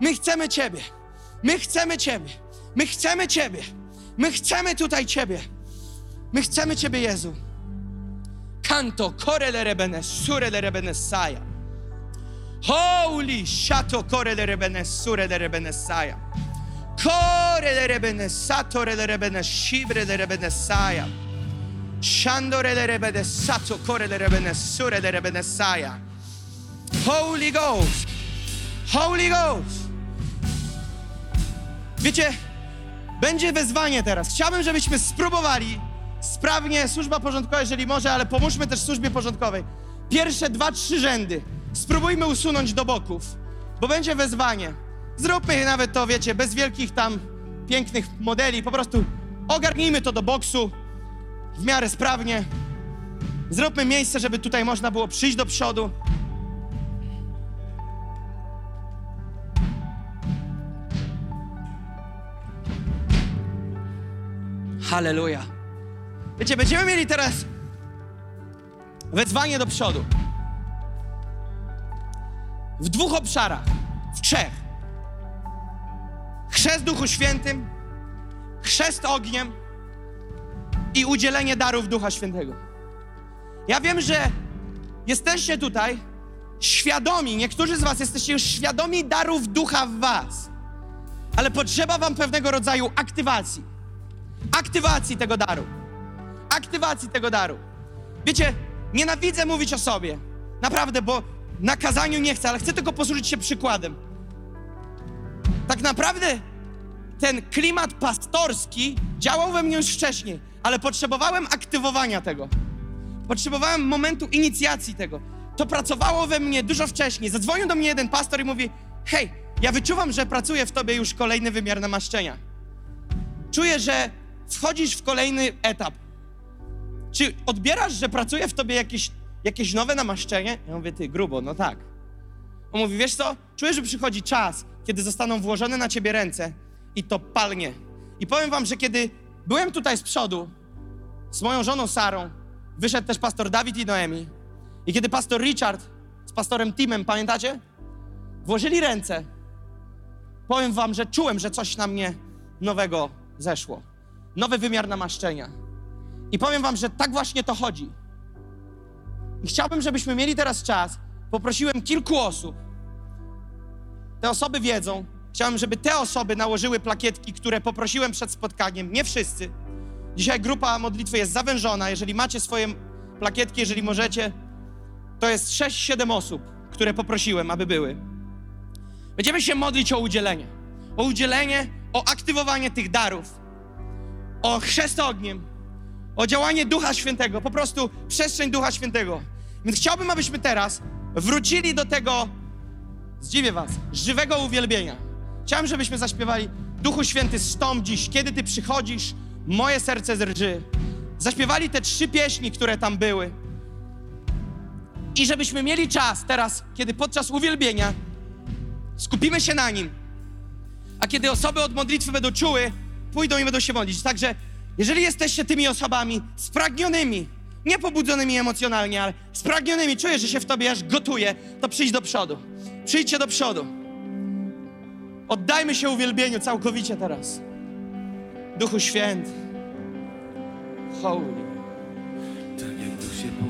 my chcemy Ciebie. My chcemy Ciebie. My chcemy Ciebie. My chcemy tutaj Ciebie. My chcemy Ciebie, Jezu. Canto, corele rebene, surele rebene saja. Holy shato corele rebene, surele rebene saja. Corele rebene, satore rebene, shibre rebene saja. Shandore rebene, sato corele rebene, surele rebene saja. Holy Ghost. Holy Ghost. Wiecie, będzie wezwanie teraz. Chciałbym, żebyśmy spróbowali sprawnie, służba porządkowa, jeżeli może, ale pomóżmy też służbie porządkowej. Pierwsze dwa, trzy rzędy spróbujmy usunąć do boków, bo będzie wezwanie. Zróbmy nawet to, wiecie, bez wielkich tam pięknych modeli, po prostu ogarnijmy to do boksu w miarę sprawnie. Zróbmy miejsce, żeby tutaj można było przyjść do przodu. Halleluja. Wiecie, będziemy mieli teraz wezwanie do przodu. W dwóch obszarach, w trzech. Chrzest Duchu Świętym, chrzest ogniem i udzielenie darów Ducha Świętego. Ja wiem, że jesteście tutaj świadomi, niektórzy z Was jesteście już świadomi darów ducha w Was, ale potrzeba Wam pewnego rodzaju aktywacji. Aktywacji tego daru. Aktywacji tego daru. Wiecie, nienawidzę mówić o sobie. Naprawdę, bo na kazaniu nie chcę, ale chcę tylko posłużyć się przykładem. Tak naprawdę ten klimat pastorski działał we mnie już wcześniej, ale potrzebowałem aktywowania tego. Potrzebowałem momentu inicjacji tego. To pracowało we mnie dużo wcześniej. Zadzwonił do mnie jeden pastor i mówi: Hej, ja wyczuwam, że pracuje w tobie już kolejny wymiar namaszczenia. Czuję, że wchodzisz w kolejny etap. Czy odbierasz, że pracuje w tobie jakieś, jakieś nowe namaszczenie? Ja mówię, ty, grubo, no tak. On mówi, wiesz co? Czuję, że przychodzi czas, kiedy zostaną włożone na ciebie ręce i to palnie. I powiem wam, że kiedy byłem tutaj z przodu, z moją żoną Sarą, wyszedł też pastor Dawid i Noemi. I kiedy pastor Richard z pastorem Timem, pamiętacie? Włożyli ręce. Powiem wam, że czułem, że coś na mnie nowego zeszło. Nowy wymiar namaszczenia. I powiem wam, że tak właśnie to chodzi. I chciałbym, żebyśmy mieli teraz czas. Poprosiłem kilku osób. Te osoby wiedzą. Chciałem, żeby te osoby nałożyły plakietki, które poprosiłem przed spotkaniem. Nie wszyscy. Dzisiaj grupa modlitwy jest zawężona. Jeżeli macie swoje plakietki, jeżeli możecie, to jest 6-7 osób, które poprosiłem, aby były. Będziemy się modlić o udzielenie. O udzielenie, o aktywowanie tych darów. O chrzest ogniem. O działanie Ducha Świętego. Po prostu przestrzeń Ducha Świętego. Więc chciałbym, abyśmy teraz wrócili do tego, zdziwię was, żywego uwielbienia. Chciałem, żebyśmy zaśpiewali Duchu Święty, stąd dziś, kiedy Ty przychodzisz, moje serce drży. Zaśpiewali te trzy pieśni, które tam były. I żebyśmy mieli czas teraz, kiedy podczas uwielbienia skupimy się na nim, a kiedy osoby od modlitwy będą czuły, pójdą i będą się modlić. Także jeżeli jesteście tymi osobami spragnionymi, nie pobudzonymi emocjonalnie, ale spragnionymi, czujesz, że się w tobie aż gotuje, to przyjdź do przodu. Przyjdźcie do przodu. Oddajmy się uwielbieniu całkowicie teraz. Duchu Święty. Holy. Tak jak tu się